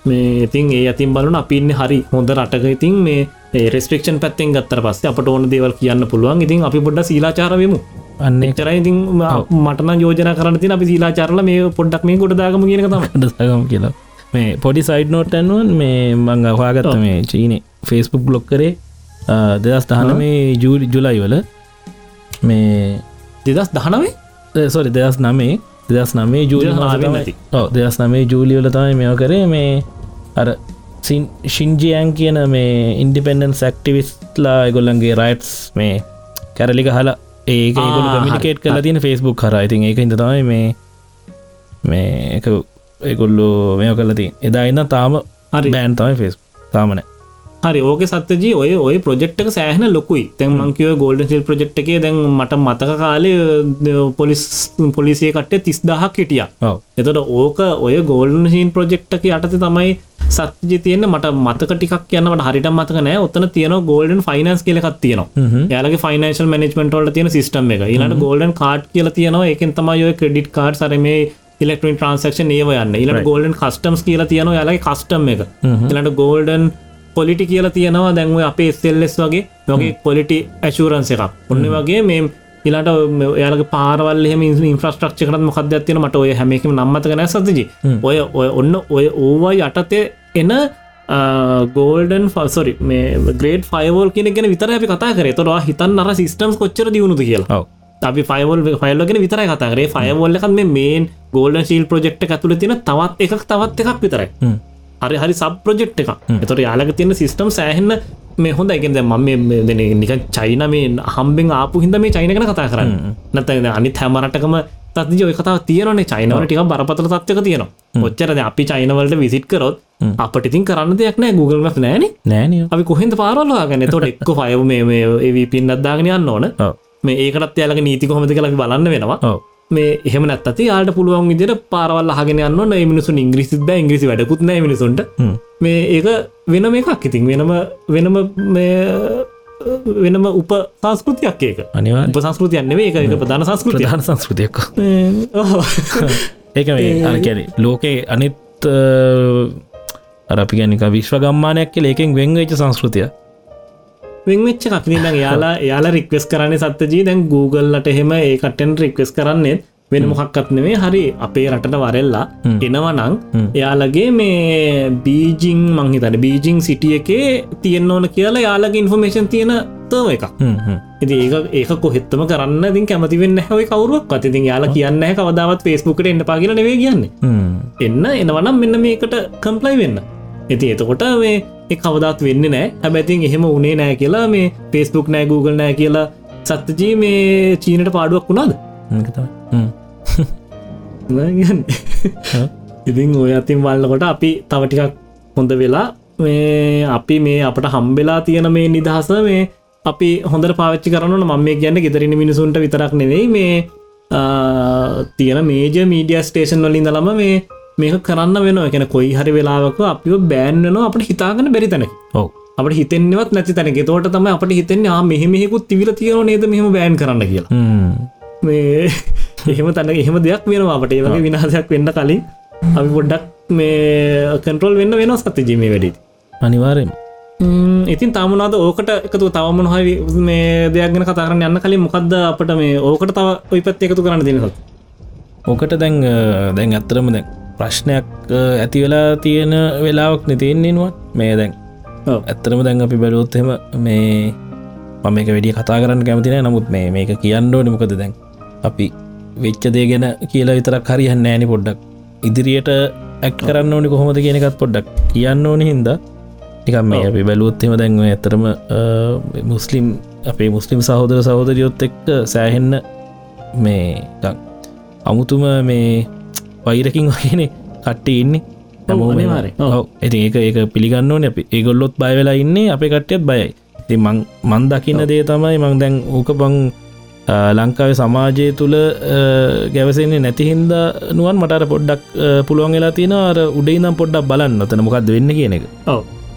මේ ඉතින් ඒ අතින් බලන අපින්න හරි හොඳ රටක. ඉතින් මේ රෙස්ට්‍රක්ෂන් පැත්තෙන් ගත්තර පස්ස අපට ඕන දේවල් කියන්න පුළුවන්. ඉතින් අපි පොඩ්ඩ සීලාචාරවමු අන්න චර ඉතින් මටන යෝජන කරන තින අපි සීලාචාරල මේ පොඩ්ඩක් මේ ගොඩදාගම කියන තම කියලා. මේ පොඩි සයිඩ් නෝට් ඇන්නුවන් මේ මං අහවාගත්ත මේ චීනේ ෆෙස්බුක් බ්ලොක් කරේ දෙදස් දහන මේ ජූලි ජුලයි වල මේ දෙදස් දහනවේ සොරි දෙදස් නමේ දෙදස් නමේ ජූලි දෙදස් නමේ ජූලියවල තමයි මෙෝ කරේ. මේ අර ශින්ජියන් කියන මේ ඉන්ඩිපෙන්ඩන් සක්ටිවිස්ලා ගොල්ලන්ගේ රයිට්ස් මේ කැරලික හලා ඒක මිකේට් කල තින ෆෙස්බුක් කර ඉතින් ඒක ඉද තමයි මේ මේ එක ඒගොල්ලු මෙය කලති එදා ඉන්න තාම හරි. බෑන් තමයි ෆෙස් තාමනෑ හරි ඕක සත්‍යජී ඔය ඔය ප්‍රජෙක්්ක සෑහන ලොකුයි. තැන් මංකිව ගෝල්ඩ සිල් ප්‍රජෙක්් එකේ දැන් මට මතක කාලය පොලිස් පොලිසිය කට්ටේ තිස් දහක් හිටිය එතට ඕක ඔය ගෝල්ඩන් හින් ප්‍රජෙක්්ක යටත තමයි සත්ජි තියන්න මට මතක ටිකක් යන්නට හරිට මතක නෑ. ඔත්තන තියන ගෝල්ඩන් ෆයිනන්ස් කියලකක් තියනවා. යාලගේ ෆයිනන්ශල් මනෙජ්මෙන්ට්වල තියෙන සිස්ටම් එක. ඉලට ගෝල්ඩන් කාඩ් කියල තියෙනවා. එකෙන් තමයි ක්‍රඩිට් කාඩ් සරමේ ඉලෙක්ට්‍රින් ට්‍රන්සක්ෂන් ඒව යන්න. ඉලට ගෝල්ඩන් කස්ටම්ස් කියල තියනවා යාලගේ කස්ටම් එක. ඉලට ගෝල්ඩන් පොලිටි කියලා තියෙනවා. දැන්ව අපේ සෙල්ලෙස් වගේ. නොගේ පොලිටි ඇශූරන්ස එකක්. ඔන්න වගේ මේ ඉලාට යාලක පාරවල් ඉන්ෆ්‍රස්ට්‍රක්ෂ කරත් මොකක්ද ඇතින මට ඔය හැමකම නම්මත ගැන සතජි ඔය ඔය ඔන්න ඔය ඕවා යටතේ එන ගෝල්ඩන් ෆල්සොරි මේ ග්‍රේඩ් ෆයිවෝල් කියෙන ගෙන විතර අපි කතා කරේ. තොරවා හිතන් අර සිිස්ටම්ස් කොච්චර දියුණුද කියලා. අපි ෆයිවල් ෆයිල්ලගෙන විතරයි කතාරේ ෆයවල්ල එකක් මේ මේන් ගෝල්ඩන් ශීල් ප්‍රජෙක්් ඇතුළ තියෙන තවත් එකක් තවත් එකක් විතරයි හරි හරි සබ් ප්‍රජෙක්් එක එතොට යාලක තියෙන සිිස්ටම් සෑහන්න මේ හොඳ එකෙද ම දෙන නික චයින මේ හම්බෙන් ආපු හිද මේ චයිනකන කතා කරන්න. නැත අනි හැමරටකම තති ඔය කතා තියනේ චයිනවල ටික බරපතල තත්වක තියෙනවා. ඔච්චරද අපි චයිනවලට විසිට් කරොත් අපට ඉතින් කරන්න දෙයක් නෑ Google මස් නෑන නෑන අපි කොහෙද පාරල්ලාගන්න තොට එක්ක [LAUGHS] ෆයව මේ පින් අද්දාගෙන යන්න ඕන. මේ ඒකටත් යාලක නීති කියලා අපි බලන්න වෙනවා මේ එහෙම නැත්තති යාට පුළුවන් විදිර පාරවල් අහගෙන යන්න මිනිසු ඉංග්‍රිසි ද ඉංග්‍රිසි වැඩකුත් නෑ මිනිසුන්ට. මේ ඒක වෙනම එකක්. ඉතින් වෙනම වෙනම වෙනම උප සංස්කෘතියක් ඒක. අනිවා උප සංස්කෘතියන්න වේ එක ප්‍රධාන සංස්කෘතිය ප්‍රධාන සංස්කෘතියක්. [LAUGHS] ඒක මේ අර කැනෙ ලෝකේ අනිත් අර අපි ගැනික විශ්ව ගම්මානයක් කියල ඒකෙන් වෙංවෙච්ච සංස්කෘතිය වෙච්ච කක්නි දං යාලා යාලා රික්වෙස් කරන්න සත්තජී දැන් [LAUGHS] Googleලට එහෙම ඒකටෙන් රික්වෙස් කරන්නේ වෙන මොහක්කත් නෙවේ හරි අපේ රටට වරෙල්ලා එනවනං එයාලගේ මේ බීජිං මංහිතන බීජිං සිටිය එකේ තියෙන්න්න ඕන කියලා යාලගේ ඉන්ෆර්මේෂන් තියෙන තව එකක්. ඉති ඒක ඒක කොහෙත්තම කරන්න දින් කැමතිවෙන්න හැවයි කවරුවක් පතිතින් යාලා කියන්න කවදාවත් ෆෙස්බුකට එන්න පාගල නෙවේ කියන්නේ. එන්න එනවනම් මෙන්න මේකට කම්පලයි වෙන්න. ඇති එතකොට මේ කවදත් වෙන්න නෑ. හැබැතින් එහෙම උනේ නෑ කියලා මේ පේස්බුක් නෑ Google නෑ කියලා සත්තජී මේ චීනට පාඩුවක් වුණාද? [LAUGHS] ඉතින් ඔය අතින් වල්ලකොට අපි තවටිකක් හොඳ වෙලා මේ අපි මේ අපට හම්බෙලා තියෙන මේ නිදහස මේ අපි හොඳ පාච්චි කරන මම මේ කියන්න ගෙදරන මිනිසුන්ට විතරක් නෙවෙයි මේ තියෙන මේජ මීඩිය ස්ටේෂන් වලින් දළම මේ මේක කරන්න වෙන එකන කොයි හරි වෙලාවක අපිෝ බෑන් වෙන අපට හිතාගන බැරි තැන ඔව. අපට හිතෙන්වත් නැති තැනක. තෝට තම අපට හිතෙන්නේ මෙහෙමෙකුත් තිවිල තියෙන නේද මෙහම බෑන් කරන්න කියලා. මේ [LAUGHS] එහෙම තැන එහෙම දෙයක් වෙනවා අපට. ඒ වගේ විනාසයක් වෙන්න කලින් අපි පොඩ්ඩක් මේ කන්ට්‍රෝල් වෙන්න වෙන සත්‍ය ජීම වැඩි අනිවාරයෙන් ඉතින් තමනාද ඕකට එකතු තවමන හයි මේ දෙයක් ගෙන කතාරන්න යන්න කලින් මොකක්ද අපට මේ ඕකට තව ඔයි පත් එකතු කරන්න දෙනසත් ඕකට දැන් දැන් ඇත්තරම දැන් ප්‍රශ්නයක් ඇති වෙලා තියෙන වෙලාවක් නතියෙන්නේෙනවා මේ දැන් ඇත්තරම දැන් අපි බැලුවොත්හෙම මේ මම මේක වැඩිය කතා කරන්න කැමතින නමුත් මේ මේක කියන්න ඕන මොකද දැන්? අපි වෙච්ච දේ ගැන කියලා විතරක් හරිහන්න ෑනි පොඩ්ඩක්. ඉදිරියට ඇක් කරන්න ඕනි කොහොමද කියනකත් පොඩ්ඩක් කියන්න ඕන හින්ද. නිකම් මේ අපි බැලුවොත්හෙම දැන්ව ඇතරම මුස්ලිම් අපේ මුස්ලිම් සහෝදර සහෝදරියොත් එක්ක සෑහෙන්න මේ අමුතුම මේ වෛරකින් වගෙන කට්ට ඉන්නේ. ඇති ඒක ඒක පිළිගන්න ඕන. අපි ඒගොල්ලොත් බය වෙලා ඉන්නේ අපේ කට්ටියත් බයයි. ති මං දකින්න දේ තමයි මං දැන් ඕක බං ලංකාව සමාජය තුළ ගැවසෙන්නේ නැතිහින්ද නුවන් මටර පොඩ්ඩක් පුළුවන් වෙලා තියෙන අර උඩයිනම් පොඩ්ඩක් බලන්න. ඔතන මොකක්ද වෙන්න කියන එක.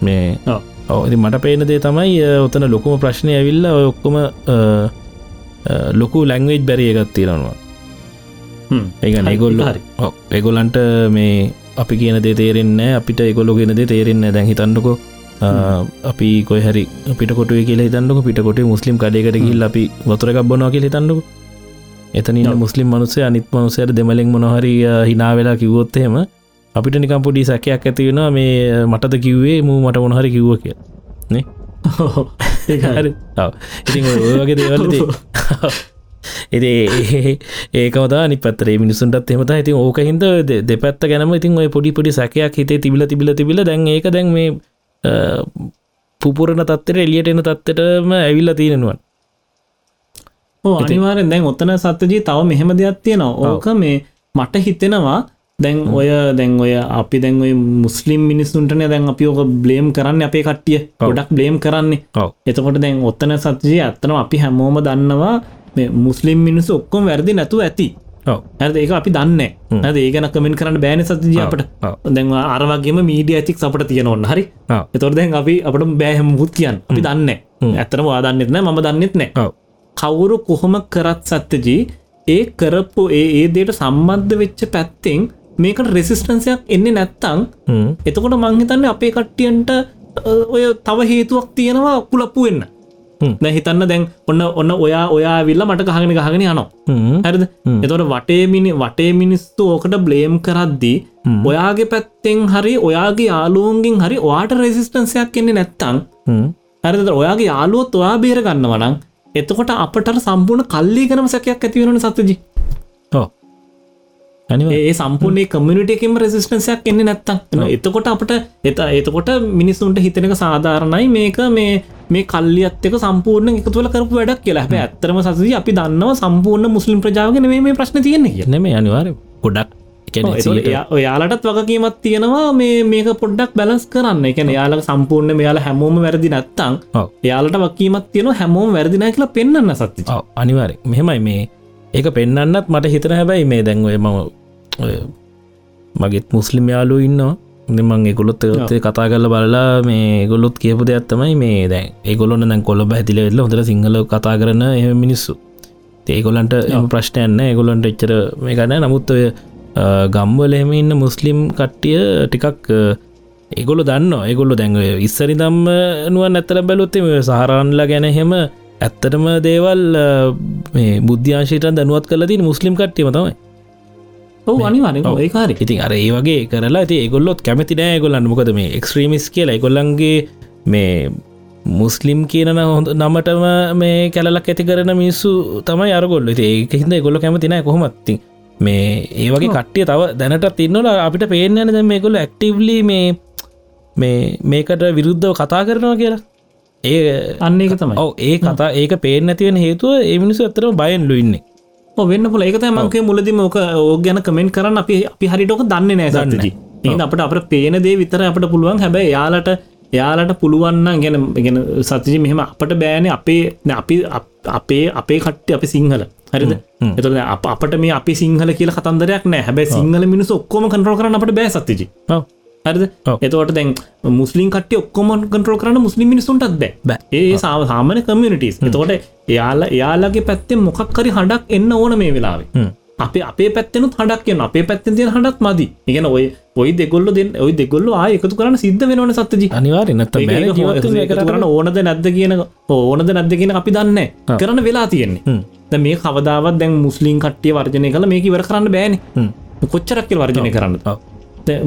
මේ. ඔවති මට පේන දේ තමයි ඔතන ලොකුම ප්‍රශ්නය ඇවිල්ල ඔය ඔක්කොම ලොකු ලැංවේජ් බැරිය එකත් තියෙනවා ඒක ඒගොල්ල හරි. ඒගොල්ලන්ට මේ අපි කියන දේ තේරෙන්න අපිට ඒගොල්ලො ගෙන දේ තේරෙන්න දැන් හිතන්නකො අපි කොයි හරි පිට කොටුව කියලා හිතන්නක. පිටකොට මුස්ලිම් කඩේකට ගිල් අපි වතුරක් බොනවා කියල හිතන්නක. එතනින් මුස්ලිම් මනුසේ අනිත් මනුසයට දෙමලෙක් මොනහරි හිනා වෙලා කිව්වොත්තහෙම අපිට නිකම් පොඩි සැකයක් ඇතිවෙන මේ මටද කිව්වේ මූ මට මොනහරි කිව්ව කිය නේ? [LAUGHS] හරි. [LAUGHS] ඔව්. ඉතින් [LAUGHS] ඔය ඔය වගේ දේවල්ති එති ඒකමතා නි පත්තරේ මිනිසුන්ටත් එමත ඉතින් ඕක හිද දෙපැත්ත ගැනම ඉතින් ඔය පොඩි පොඩි සැකයක් හිතේ තිබිල තිබිල තිබිල දැන් ඒක දැන් මේ පුපුරණ තත්තර එලියට එන තත්තරම ඇවිල්ල තියෙනනුවන් අනිවාරෙන් දැන් ඔත්තන සත්තජී තව මෙහෙම දෙයක් තියෙනවා. ඕක මේ මට හිතෙනවා දැන් ඔය දැන් ඔය අපි දැන් ඔය මුස්ලිම් මිනිස්සුන්ටන දැන් අපි ඕක බ්ලේම් කරන්න අපේ කට්ටිය. ගොඩක් බ්ලේම් කරන්නේ. එතකොට දැන් ඔත්තන සත්ජී ඇත්තනම් අපි හැමෝම දන්නවා මේ මුස්ලිම් මිනිස්සු ඔක්කොම වැරදි නැතුව ඇති. ඇද ඒක අපි දන්න ඇද ඒගන කමෙන්ට කරන්න බෑන සතජී අපට. ඔව්. දැන් අරවගේම මීඩිය ඇතික් සපට තියෙන ඔන්න හරි. එතොර දැන් අපි අපට බෑහම මුත් කියන්න. අපි දන්න ඇතරම වාදන්නෙත් නෑ ම දන්නෙත් නෑ කවුරු කොහොම කරත් සත්‍යජී ඒ කරපු ඒ ඒ දේට සම්බන්ධ වෙච්ච පැත්තෙන් මේකට රෙසිස්ටන්සයක් එන්නේ නැත්තං එතකොට මංහිතන්න අපේ කට්ටියන්ට ඔය තව හේතුවක් තියෙනවා කුලප්පු වෙන්න දැ හිතන්න දැන් ඔන්න ඔන්න ඔයා ඔයා විල්ල මට ගහගෙන ගහගෙන යනවා. හැරද? එතොට වටේ මිනි වටේ මිනිස්තු ඕකට බ්ලේම් කරද්දී ඔයාගේ පැත්තෙන් හරි ඔයාගේ යාලුවන්ගෙන් හරි ඔයාට රෙසිස්ටන්සයක් කෙන්නේ නැත්තං හරිද? ඔයාගේ යාලුවොත් ඔයා බේර ගන්නවනම් එතකොට අපට සම්පූර්ණ කල්ලි ගනම සැකයක් ඇතිවෙන සතජි ඒ සම්පූර්ණය කමිනිටකම රෙසිස්ටන්සයක් එන්නේ නැත්තම්. එතකොට අපට එත එතකොට මිනිස්සුන්ට හිතනක සාධාරණයි. මේක මේ මේ කල්ලියත්තක සම්පූර්ණ එකතුවල කරපු වැඩක් කියලා. හැ ඇත්තරම සසි අපි දන්නව සම්පූර්ණ මුස්ලිම් ප්‍රජාවගෙන මේ ප්‍රශ්න තියෙන්නේ කියනෙම අනිවාර ගොඩක් ඔයාලටත් වගකීමත් තියෙනවා මේ මේක පොඩ්ඩක් බැලස් කරන්න. එක යාලක සම්පූර්ණ මෙයාල හැමෝම වැරදි නැත්තං යාලට වකීමත් තියෙන හැමෝම වැරදිනා කියලා පෙන්න්න සත්ති අනිවාර මෙහෙමයි මේ. ඒක පෙන්න්නත් මට හිතන හැබැයි මේ දැන්වේ මම මගෙත් මුස්ලිම් යාලු ඉන්නවා. දෙමං එකොලොත් ඔත්තේ කතා කරල බලලා මේ ගොලොත් කියපු දෙයක් තමයි මේ දැන් ඒගොලොන්න දැන් කොළ බැතිල වෙල්ල හොඳර සිංහල කතා කරන එ මිනිස්සු. ඒගොලන්ට ප්‍රශ්නයන්න ඒගොලන්ට එච්චර මේ ගන්න නමුත් ඔය ගම්වලහෙම ඉන්න මුස්ලිම් කට්ටිය ටිකක් ඒගොල දන්න ඒගොල්ල දැන්ව ඉස්සරි දම්ම නුවන් ඇත්තර බැලුත්තේ සහරන්ලා ගැන හෙම ඇත්තටම දේවල් මේ බුද්ධ්‍යාශයට දනුවත් කලදී මුස්ලිම් කට්ටියම තමයි අනිවාන ඒකාර ඉතින් අර ඒ වගේ කරලා ඇති ඒගොල්ලොත් කැමති නෑ ගොල්ලන්න මොකද මේ එක්ස්ත්‍රීමිස් කියලා ගොල්ලන්ගේ මේ මුස්ලිම් කියනන හොඳ නමටම මේ කැලක් ඇති කරන මිස්සු තමයි අරගොල්ල. ඒක හිද ගොල්ල කැමතිනෑ කොහොමත්ති මේ ඒ වගේ කට්ටිය තව දැනට තින්නල අපිට පේනන ද මේ ගොල්ල ඇක්ටීව්ලි මේ මේ මේකට විරුද්ධව කතා කරනවා කියලා. ඒ අන්න තමයි. ඔව ඒ කතා ඒක පේන ඇතිවෙන හේතුව ඒ මිනිසු ඇතරම බයන්ලු ඉන්නේ වෙන්න පුල ඒකත මංකේ මුලදිම ඕක ඕ ගැන කමෙන්ට කරන්න. අපි අපි හරිටෝක දන්න නෑ සන්නජි ඒ අපට අපට පේන දේ විතර අපට පුළුවන්. හැබැයි යාලට යාලට පුළුවන්න ගැන ගෙන සතිජි මෙහෙම අපට බෑන අපේ අපි අපේ අපේ කට්ට අපි සිංහල. හරිද? එතුර අපට මේ අපි සිංහල කියල කතන්දරයක් නෑ. හැබැයි සිංහල මිනිස ඔක්කොම කන්ට්‍රෝ කරන අපට බෑ සතිජි හරිද? එතවට දැන් මුස්ලිම් කට ඔක්කොම කන්ට්‍රෝ කරන මුස්ලිම් මිනිසුන්ටත් බෑ. ඒ සාම සාමන කමියනිටස් එතකොට එයාලා එයාලගේ පැත්තෙන් මොකක්කරි හඩක් එන්න ඕන මේ වෙලාවේ. අප අපේ පැත්තෙනුත් හඩක් කියන අපේ පැත්තෙන් තියෙන හඩක් මදි. ඉගෙන ඔය ඔයි දෙගොල්ල දෙන්න ඔයි දෙගොල්ල ආය එකතු කරන්න සිද්ධ වෙනවන සත්තජි අනිවාරනත් කරන්න ඕනද නැද්ද කියන ඕනද නැද්ද කියන අපි දන්න කරන්න වෙලා තියෙන්නේ. ද මේ කවදාවත් දැන් මුස්ලිම් කට්ටිය වර්ජනය කළ මේක ඉවර කරන්න බෑන. කොච්චරක්කල් වර්ජනය කරන්න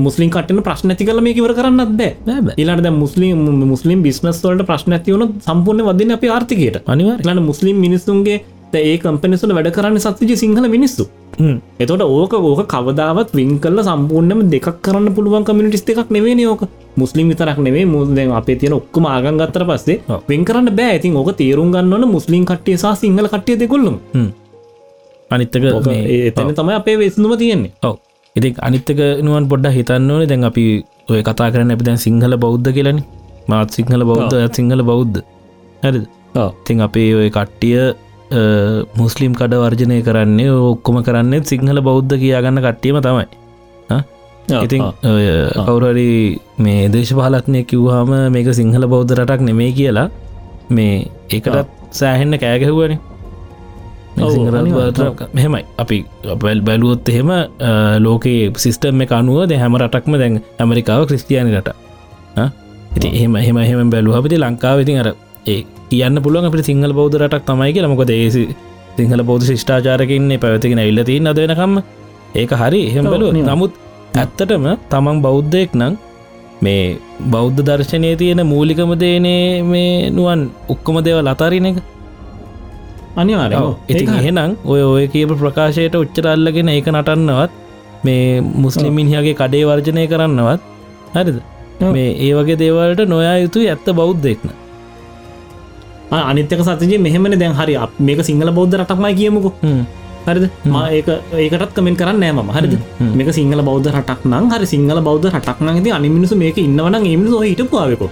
මුස්ලිම් කටන ප්‍රශ්න ඇති කල මේ ඉවර කරන්නත් බෑ. ඉලාට මුස්ලිම් මුස්ලිම් බිස්නස් වලට ප්‍රශ්න ඇතිවුණු සම්පූර්ණ වදින අප ආර්ථිකයට. අනිවාර්ලන මුස්ලිම් මිනිස්සුන්ගේ ඒ කම්පනිසුල වැඩ කරන්න සත්තිජ සිංහල මිනිස්සු. එතොට ඕක ඕක කවදාවත් වින් කල්ල සම්පූර්ණම දෙක් කරන්න පුළුවන් කමිනිටිස් එකක් නෙවේ ඕක. මුස්ලිම් විතරක් නෙවේ මුද අපේ තියෙන ඔක්කම ආගන් ගත්තර පස්සේ වෙන් කරන්න බෑ. ඇතින් ඕක තේරුම් ගන්නවන මුස්ලිම් කට්ටිය සහ සිංහල කට්ටිය දෙකොල්ලුම් අනිත්තක එතන තමයි අපේ වෙස්නුම තියෙන්නේ. ඔව ඉති අනිත්තක නුවන් පොඩ්ඩ හිතන්න ඕනේ. දැන් අපි ඔය කතා කරන්න අපි දැන් සිංහල බෞද්ධ කියලනි. මාත් සිංහල බෞද්ධ සිංහල බෞද්ධ. හැරිද? තින් අපේ ඔය කට්ටිය මුස්ලිම් කඩ වර්ජනය කරන්නේ ඔක්කොම කරන්නේ සිංහල බෞද්ධ කියාගන්න කට්ටියම තමයි. ඉතින් කවුරරි මේ දේශපාලත්නය කිව්හම මේක සිංහල බෞද්ධ රටක් නෙමේ කියලා මේ ඒකටත් සෑහෙන්න කෑගැහුවනේ මෙහෙමයි. අපි බැල් බැලුවොත් එහෙම ලෝකයේ සිිස්ටම් එක අනුව ද හැම රටක්ම දැන් ඇමරිකාව ක්‍රස්තියානි රට. ඉති එහෙම එහෙම එහෙම බැලුහපති ලංකාවඉතින් අර ඒ කියන්න පුළුවන් අපට සිංහල බෞද්ධ රටක් තමයි කියලා. මොකද ඒසි සිංහල බෞද්ධ ශිෂ්ඨාචාරකන්නේ පැවතිගෙන ඉල්ලතින් අදවෙනකම්ම ඒක හරි. එහෙම බලුව නමුත් ඇත්තටම තමන් බෞද්ධයෙක් නං මේ බෞද්ධ දර්ශනය තියෙන මූලිකම දේනේ මේ නුවන් උක්කම දේව ලතරින එක අනිවාර ඉතින් එහෙනම් ඔය ඔය කියප ප්‍රකාශයට උච්චරල්ලගෙන ඒක නටන්නවත් මේ මුස්ලිමින්හගේ කඩේ වර්ජනය කරන්නවත් හරිද? මේ ඒ වගේ දේවල්ට නොයා යුතු ඇත්ත බෞද්ධෙක්න අනිතක සතජේ මෙහෙමන. දැන් හරි මේක සිංහල බෞද්ධ රටක්මයි කියමුකු. හරිද? මා ඒක ඒකටත් කමෙන් කරන්න නෑම හරිද? මේක සිංහල බෞද්ධ රටක් නම් හරි සිංහල බෞද්ධ රටක් නගති අනිමිනිසු මේක ඉන්නවන එමිනිසු හිටපුවාවකෝ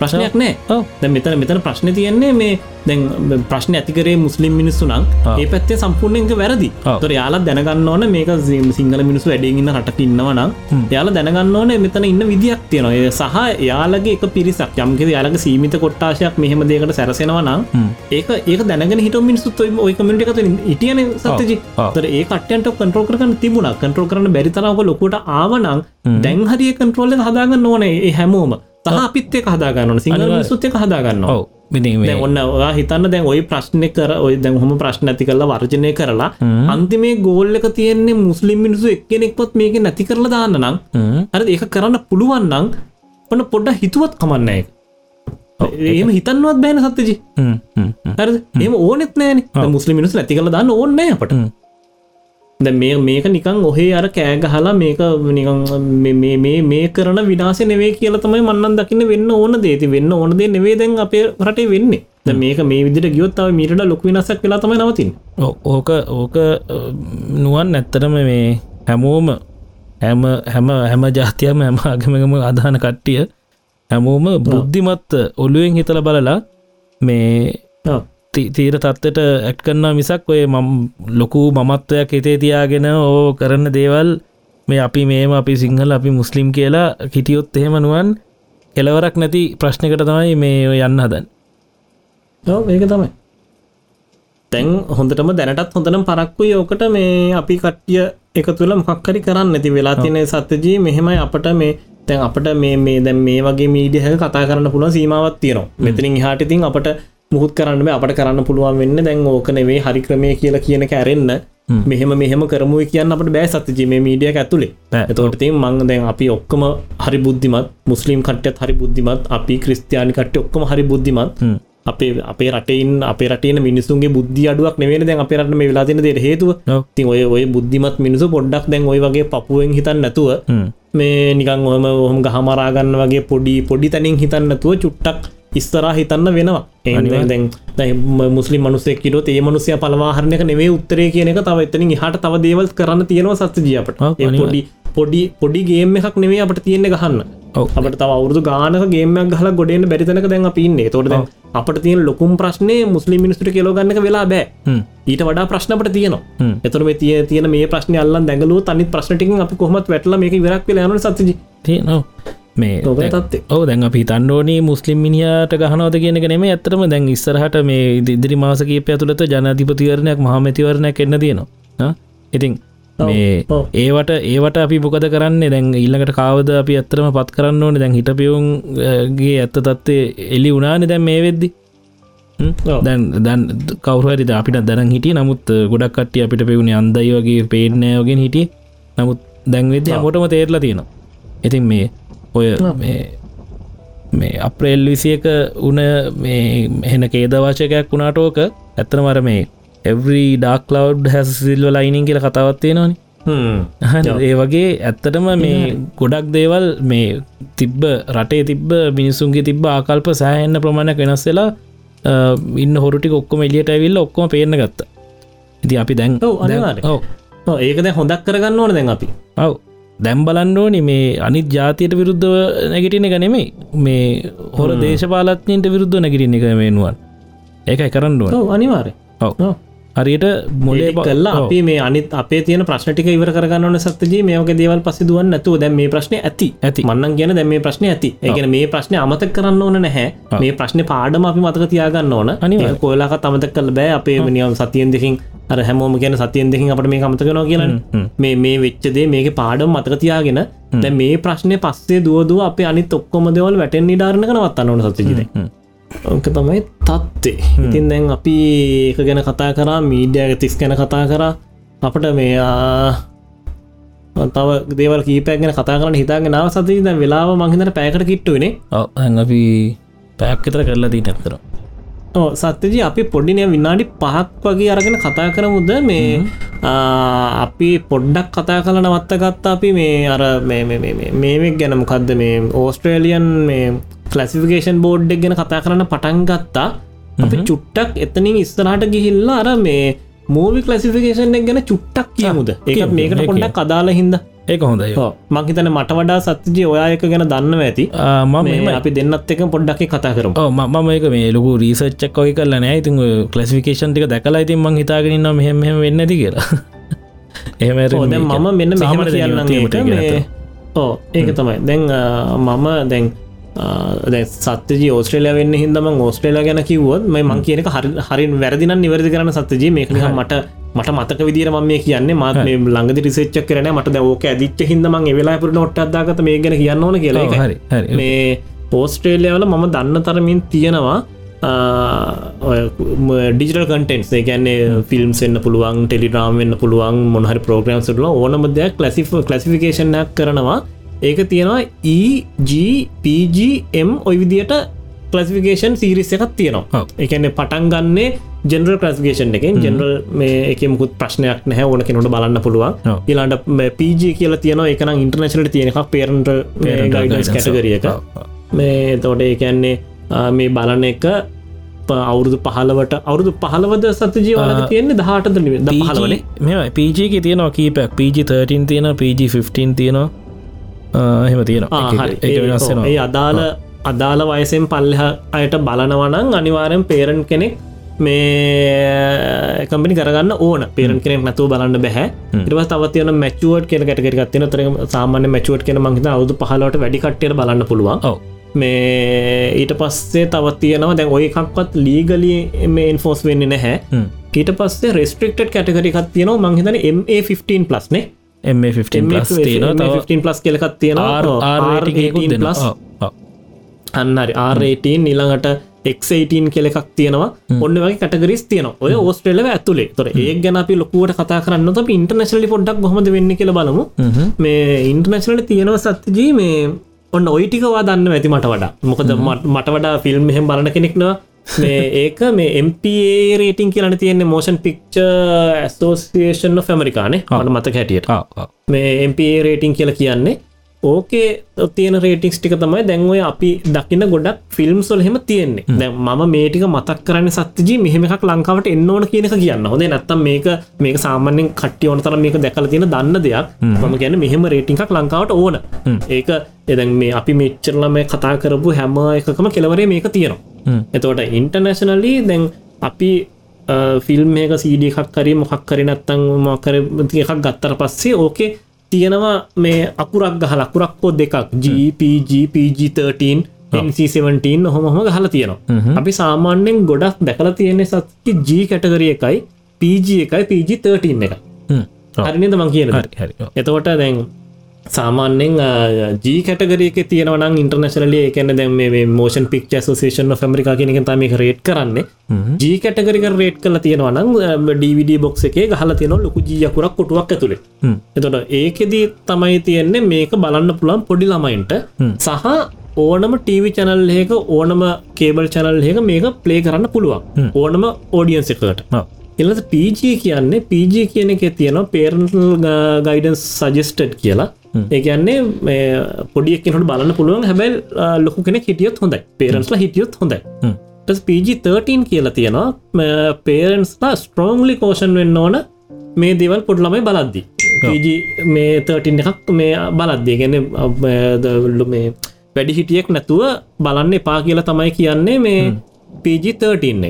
ප්‍රශ්නයක් නෑ. දැ මෙතන මෙතන ප්‍රශ්න තියෙන්නේ මේ දැන් ප්‍රශ්න ඇතිකරේ මුස්ලිම් මිනිස්සු නම් ඒ පැත්තේ සම්පූර්ණයක වැරදි. තොර යාලා දැනගන්න ඕන මේක සිංහල මිනිසු වැඩිඉන්න රටක ඉන්නවනම් යාල දැනගන්න ඕන මෙතන ඉන්න විදියක් තියෙනවා. සහ යාලගේ එක පිරිසක් යම්කෙද යාලක සීමිත කොට්ටාශයක් මෙහම දේකට සැරසෙනවනම් ඒක ඒක දැනගෙන හිට මිනිස්සුත් ඔය කමිට එකත ඉටියන සතජි තර ඒ කටයන්ට කන්ට්‍රෝ කරන තිබුණ. කන්ට්‍රෝ කරන බැරිතරාවක ලොකොට ආවනං දැන් හරිය කන්ට්‍රෝල හදාගන්න ඕනේ හැමෝම තහ අපිත් එක හදාගන්න සිංහල සුත්්‍යක හදාගන්න දැන් ඔන්න ඔයා හිතන්න දැන් ඔයි ප්‍රශ්නය කර ඔය දැන් හොම ප්‍රශ්න ඇති කරලා වර්ජනය කරලා අන්තිමේ ගෝල්ල එක තියෙන්නේ මුස්ලිම් මිනිසු එක්කෙනෙක්වත් මේක නැති කරලා දාන්න නම් හරි ඒක කරන්න පුළුවන්නං ඔන්න පොඩ්ඩ හිතුවත් කමන්න එක ඒම හිතන්නවත් බෑන සත්තජි හරි ඒම ඕනෙත් නෑන. මුස්ලිම් මිනිස් නැති කළ දාන්න ඕන්නෑ අපට ද මේ මේක නිකං ඔහේ අර කෑගහලා මේක මේ මේ කරන විනාස නෙවේ කියල තමයි මන්නන් දකින්න වෙන්න ඕන දේති වෙන්න ඕන දේ නෙවේ දැන් අපේ රටේ වෙන්නේ. මේක මේ විදිට ගියොත්තාව මීට ලොක විනසක් වෙලා තමයි නවතින් ඕක ඕක නුවන් ඇත්තරම මේ හැමෝම හැම හැම හැම ජාතියම හැම අගමගම අධාන කට්ටිය හැමෝම බුද්ධිමත් ඔල්ලුවෙන් හිතල බලලා මේ තීර තත්වට ඇට් කරන්න මිසක් ඔය මම් ලොකු මමත්වයක් හිතේ තියාගෙන ඕ කරන්න දේවල් මේ අපි මේම අපි සිංහල අපි මුස්ලිම් කියලා හිටියොත් එහෙමනුවන් කෙලවරක් නැති ප්‍රශ්නකට තමයි මේ යන්න හදන් ඒක තමයි. තැන් හොඳටම දැනටත් හොඳනම් පරක්කුයි ඕකට මේ අපි කට්ටිය එක තුළ මොකක්කරි කරන්න. නැති වෙලා තින සත්‍යජී මෙහෙමයි අපට මේ තැන් අපට මේ මේ දැන් මේ වගේ මීඩියහ කතා කරන්න පුළුව සීමාවත් තියෙනවා. මෙතනින් හාටිතින් අපට මුහුත් කරන්න අපට කරන්න පුළුවන් වෙන්න දැන් ඕක නෙවේ හරි ක්‍රමය කියලා කියන කැරෙන්න මෙහෙම මෙහෙම කරමුව කියන්න අපට බෑ සතතිජි මේ මීඩිය ඇතුළේ එතකොට තින් මං දැන් අපි ඔක්කම හරි බුද්ධිමත් මුස්ලිම් කට්ටත් හරි බුද්ධිමත් අපි ක්‍රස්තියානි කට්ට ඔක්කම හරි බුද්ධිමත්. අපේ අපේ රටයින් අපේ රටන මිනිසුන්ගේ බුද්ධ අඩුවක් නෙවෙන දැන් අපේ රට මේ වෙලාතින දෙයට හේතුව. තින් ඔය ඔය බුද්ධිමත් මිනිසු පොඩ්ඩක් දැන් ඔය වගේ පපුුවෙන් හිතන් නැතුව මේ නිකං ඔහම ඔහම ගහමරාගන්න වගේ පොඩි පොඩි තැනින් හිතන්නතුව චුට්ටක් ඉස්තරා හිතන්න වෙනවා. දැන් මුස්ලි මනුසෙක් කිරොත් ඒ මනුසය පලවාහරණක නෙවේ උත්තරේ කියන එක තව එතනින් හට තව දේවල් කරන්න තියෙනවා සත්ජියපට පොඩි පොඩි පොඩි ගේම එකක් නෙවේ අපට තියෙන්නේ ගහන්න. අපට තව අවුරදු ගානක ගේමයක් ගහල ගොඩෙන් බැරිතනක දැන් පින්නේ තොට අපට තියෙන ලොකුම් ප්‍රශ්නය මුස්ලිම් මිනිස්ට කෙලෝගන්නක වෙලා බෑ. ඊට වඩා ප්‍රශ්නට තියනවා. එතුර තිය තියෙන මේ ප්‍රශ්න අල්ල දැඟලු තනි ප්‍රශ්නටිකින් අපි කොහමත් වැටල මේක විරක් යන සත්ජි තියනවා මේ තත්ේ ඕ දැන් අපි තන්නෝනී මුස්ලිම් මිනිියට ගහනවද කියන නෙම ඇතරම දැන් ඉස්සරහට මේ ඉදිරි මාසකීප ඇතුළත ජනධිපතිවරණයක් මහමැතිවරණයක් එන්න තියෙනවා. ඉතින් මේ ඒවට ඒවට අපි මොකද කරන්නේ? දැන් ඉල්ලකට කාවද අපි ඇත්තරම පත් කරන්න ඕන? දැන් හිටපියුන්ගේ ඇත්ත තත්වේ එලි උනාන දැන් මේ වෙද්දි? දැන් දැන් කවරහරි අපිට දැන හිටිය නමුත් ගොඩක් කට්ටිය අපිට පෙවුණේ අන්දයි වගේ පේනෑයෝගෙන් හිටිය. නමුත් දැන්වෙද හොටම තේරලා තියෙනවා. ඉතින් මේ ඔය මේ අප්‍රේල් විසියක උන මේ එහෙන කේදවාචකයක් වුණාටෝක ඇත්තනමර මේ එවරි ඩක් ලව් හැස් සිල්ව ලයිනින් කියල කතාවත්තිය නොනි ඒ වගේ ඇත්තටම මේ ගොඩක් දේවල් මේ තිබ්බ රටේ තිබ්බ මිනිසුන්ගේ තිබ්බ ආකල්ප සෑහෙන්න ප්‍රමාණයක් වෙනස් වෙලා ඉන්න හොරටි ඔක්කොම එලියට ඇවිල්ල ඔක්කොම පේන ගත්ත. ඉති අපි දැන් ඒකද හොඳක් කරගන්න ඕන දැන් අපි. ඔව් දැම් බලන්ඩෝනි මේ අනිත් ජාතියට විරුද්ධව නැගටින එක නෙමෙයි. මේ හොර දේශපාලත්නයට විරුද්ධ නැගටින එක වෙනුවන්. ඒකයි කරන්නුව අනිවාරය හරියට මොලේ කල්ලා අපි මේ අනිත් අපේ තියන ප්‍රශ්නටික ඉවර කරගන්නවන සත්තජී මේක දේවල් පසිදුවන් නැතුව දැම් මේ ප්‍රශ්න ඇති. ඇති. මන්නන් කියන දැම මේ ප්‍රශ්න ඇති. ඒගෙන මේ ප්‍රශ්න අමතක් කරන්න ඕන නැහැ. මේ ප්‍රශ්න පාඩම අපි මතක තියාගන්න ඕන. අනි කොලාක තමතක් කල බෑ. අපේ නියම් සතියෙන් දෙකින් අර හැමෝම කියන සතියෙන් දෙකින් අපට මේ අමතකනවා කියන මේ මේ වෙච්චදේ මේක පාඩම් මතක තියාගෙන දැ මේ ප්‍රශ්නය පස්සේ දුවදුව අප අනි ඔක්කොම දෙවල් වැටෙන් නිඩාරණ කනවත් අන්නවන සතිජිද ඕක තමයි තත්වේ ඉතින් දැන් අපි ඒක ගැන කතා කරා මීඩියග තිස් ගැන කතා කරා. අපට මෙයා තව දේවල් කීපයක් ගැන කතා කරන හිතාගෙන නාව සති දැ වෙලාව මහිතන පෑකට කිට්ටුවනේ අපි පැක්කතර කරලා දී නැතර සත්‍යජී අපි පොඩ්ඩිනය විනාඩි පහක් වගේ අරගෙන කතා කරමුද? මේ අපි පොඩ්ඩක් කතා කල නවත්ත ගත්තා අපි මේ අර මේමෙක් ගැන. මොකක්ද මේ ඕස්ට්‍රේලියන් මේ කලසිෆිකේෂන් බෝඩ්ඩක් ගැන කතා කරන්න පටන් ගත්තා. අපි චුට්ටක් එතනින් ඉස්තරහට ගිහිල්ලා අර මේ මූවි කලසිෆිකේෂන් එක ගැන චුට්ටක් කියමුද? ඒක මේකට පොඩ්ඩක් කදාල හිද ඒක හොඳයි. මංහිතන මට වඩා සත්ජය ඔයායක ගැන දන්න ඇති. මම අපි දෙන්නත් එක පොඩ්ඩක් කතා කරම. මම එක මේ ලොකු රීසච්චක් ඔය කරලා නෑ. ඉතින් කලසිෆිකේෂන් ටික දැකලා ඉතින් මං හිතාගෙනන්න මෙහෙම වෙන්න ඇති කියලා. [LAUGHS] එහෙම මම මෙන්න මෙහම කියන්න ඕ ඒක තමයි. දැන් මම දැන් සත්‍යජී ඕස්ට්‍රේලය වෙන්න හිදම ඕස්ට්‍රේල ගැන කිවොත් මේ කියනක හරි වැරදින නිවැරදි කරන සත්‍යජී. මේක මට මට මතක විදිර ම මේ කියන්නේ. මාත් මේ ලඟදි රිසච්ච කරන මට දවෝක ඇදිච්ච හිදම වෙලා පුරට ඔට් අදාගත මේ ගැන කියන්න ඕන කියලා හරි. මේ ඕස්ට්‍රේලියාවල මම දන්න තරමින් තියෙනවා ඩිජිටල් කටන්ස් ගැන්නේ ෆිල්ම් එන්න පුළුවන් ටෙලිරාම් වෙන්න පුළුවන් මොහරි ප්‍රෝග්‍රම් සටල ඕනම දෙයක් ලසිෆ කලසිෆිකේෂනයක් කරනවා ඒක තියෙනවා EGPGM ඔයි විදියට කලසිෆිකේෂන් සිරිස් එකක් තියෙනවා. එකන පටන් ගන්නේ ජෙනරල් ක්‍රස්ගේෂන් එකෙන්. ජෙනරල් මේ එකමුකුත් ප්‍රශ්නයක් නැහැ ඕන කෙනට බලන්න පුළුවන්. ඉලාට පජ කියලා තියන එකන ඉන්ටර්නශලට තියෙන එකක් පේරන්ට කැටගරිය එක. මේ තෝට ඒකන්නේ මේ බලන එක අවුරුදු පහලවට අවුරුදු පහලවද සත ජීවල තියෙන්නේ? දහටද පහලවනේ මෙ පජක තියෙනවා කීපයක්. පජ13 තියෙන පජ15 තියෙනවා එහෙම තියෙනවා. ඒ අදාළ අදාළ වයසෙන් පල්ලහ අයට බලනවනං අනිවාරෙන් පේරන් කෙනෙක් මේ කම්පනි කරගන්න ඕන. පේරන් කෙනෙක් නැතුව බලන්න බැහැ. ඉරව තවතියන මැචුවට කියෙන කැටකරගත්තින තර සාමාන්‍ය මැචුවට කියෙන මහිත අවුදු පහලට වැඩිකට්ටය බලන්න පුළුවන්. මේ ඊට පස්සේ තවත් තියෙනවා. දැන් ඔය එකක්වත් ලීගලි මේ ඉන්ෆෝස් වෙන්න නැහැ. ඊට පස්සේ රෙස්ට්‍රික්ට කැටකරිකත් තියෙනවා. මංහිතන MA15 ප්ලස්නේ M15 ප්ලස් කෙලකත් තියෙනවා. අන්නරි ආරේටීන් නිළඟට එක්ටන් කෙලෙක් තියෙනවා. ඔන්න වගේ කටගරිස් තියන ඔය ඕස්ට්‍රේලව ඇතුලේ. තොර ඒ ගැන අපි ලොකුවට කතා කරන්න ත ඉන්ටර්නශලි පොඩ්ඩක් හොමද වෙන්න කියල බලමු. මේ ඉන්ටර්නශලට තියෙනව සත්තිජී මේ ඔන්න ඔයිටිකවා දන්න ඇති මට වඩා. මොකද මට වඩා ෆිල්ම් මෙහෙම බලන කෙනෙක්නවා මේ ඒක මේ MPA රේටිං කියලන තියෙන්නේ මෝෂන් පික්ච ඇස්ෝසිේෂන් ෆැමරිකානේ අට මත හැටියට. මේ MPA රේටිං කියල කියන්නේ ඕකේ තියෙන රේටික්ස් ටික තමයි දැන්වය අපි දකින ගොඩක් ෆිල්ම් සොල් හෙම. තියෙන්නේ දැ ම මේටික මතක් කරන්න සත්තිජී මෙහෙම එකක් ලංකාවට එන්න ඕන කියනක කියන්න. හොද නැත්තම් මේක මේක සාමාන්‍යෙන් කට්ටිය ඕනතර මේක දැකල තියෙන දන්න දෙයක්. මම ගැන මෙහෙම රේටිංක් ලංකාවට ඕන. ඒක එදැන් මේ අපි මෙච්චරල මේ කතා කරපු හැම එකකම කෙලවරේ මේක තියෙනවා එතවට ඉන්ටර්නශනලී දැන් අපි ෆිල්ම් මේක සීඩ එකක් කරේ මොකක් කරි නත්තං මකර එකක් ගත්තර පස්සේ ඕකේ තියෙනවා මේ අකුරක් ගහ ලකුරක්කෝ දෙකක්. GPGPG13 NC17 හොම හොම ගහල තියෙනවා. අපි සාමාන්‍යෙන් ගොඩක් දැකල තියෙන්නේ සත්ති G කැටගරිය එකයි PG එකයි PG13 එක හරිනද මං කියන එතවට දැන් සාමාන්‍යෙන් ජී කටගරක තියෙනවන ඉන්ටර්නශලල එකන දැම මෝෂන් පික් සේෂන් ෆමරිකා කියනක තම රේට් කරන්නේ ජී කටගරික රේට් කල තියෙනවනම් DVD බොක්ස එක හල තියෙන ලොකු ජීයකුරක් කොටුවක් ඇතුළේ එතොට ඒකෙදී තමයි තියෙන්නේ මේක බලන්න පුළන් පොඩි ළමයින්ට. සහ ඕනම ටීවි චැනල් ඒක ඕනම කේබල් චැනල් ඒක මේක ප්ලේ කරන්න පුළුවන්. ඕනම ඕඩියන්ස එකට එලට PG කියන්නේ PG කියන එක තියෙනවා පේරන්ල් ගයිඩන්ස් සජස්ටඩ් කියලා ඒකන්නේ පොඩියක්කට බලන්න පුළුවන් හැබැල් ලොකු කෙන හිටියොත් හොඳයි. පේරන්ස්ලා හිටියොත් හොඳයි. PG13 කියලා තියෙනවා. පේරන්ස්ලා ස්ට්‍රෝංලි කෝෂන් වෙන්න ඕන මේ දේවල් පොඩ්ලමයි බලද්දි. PG මේ 13 එකක් මේ බලද්දී. ගැන මේ වැඩි හිටියෙක් නැතුව බලන්න එපා කියලා තමයි කියන්නේ මේ PG13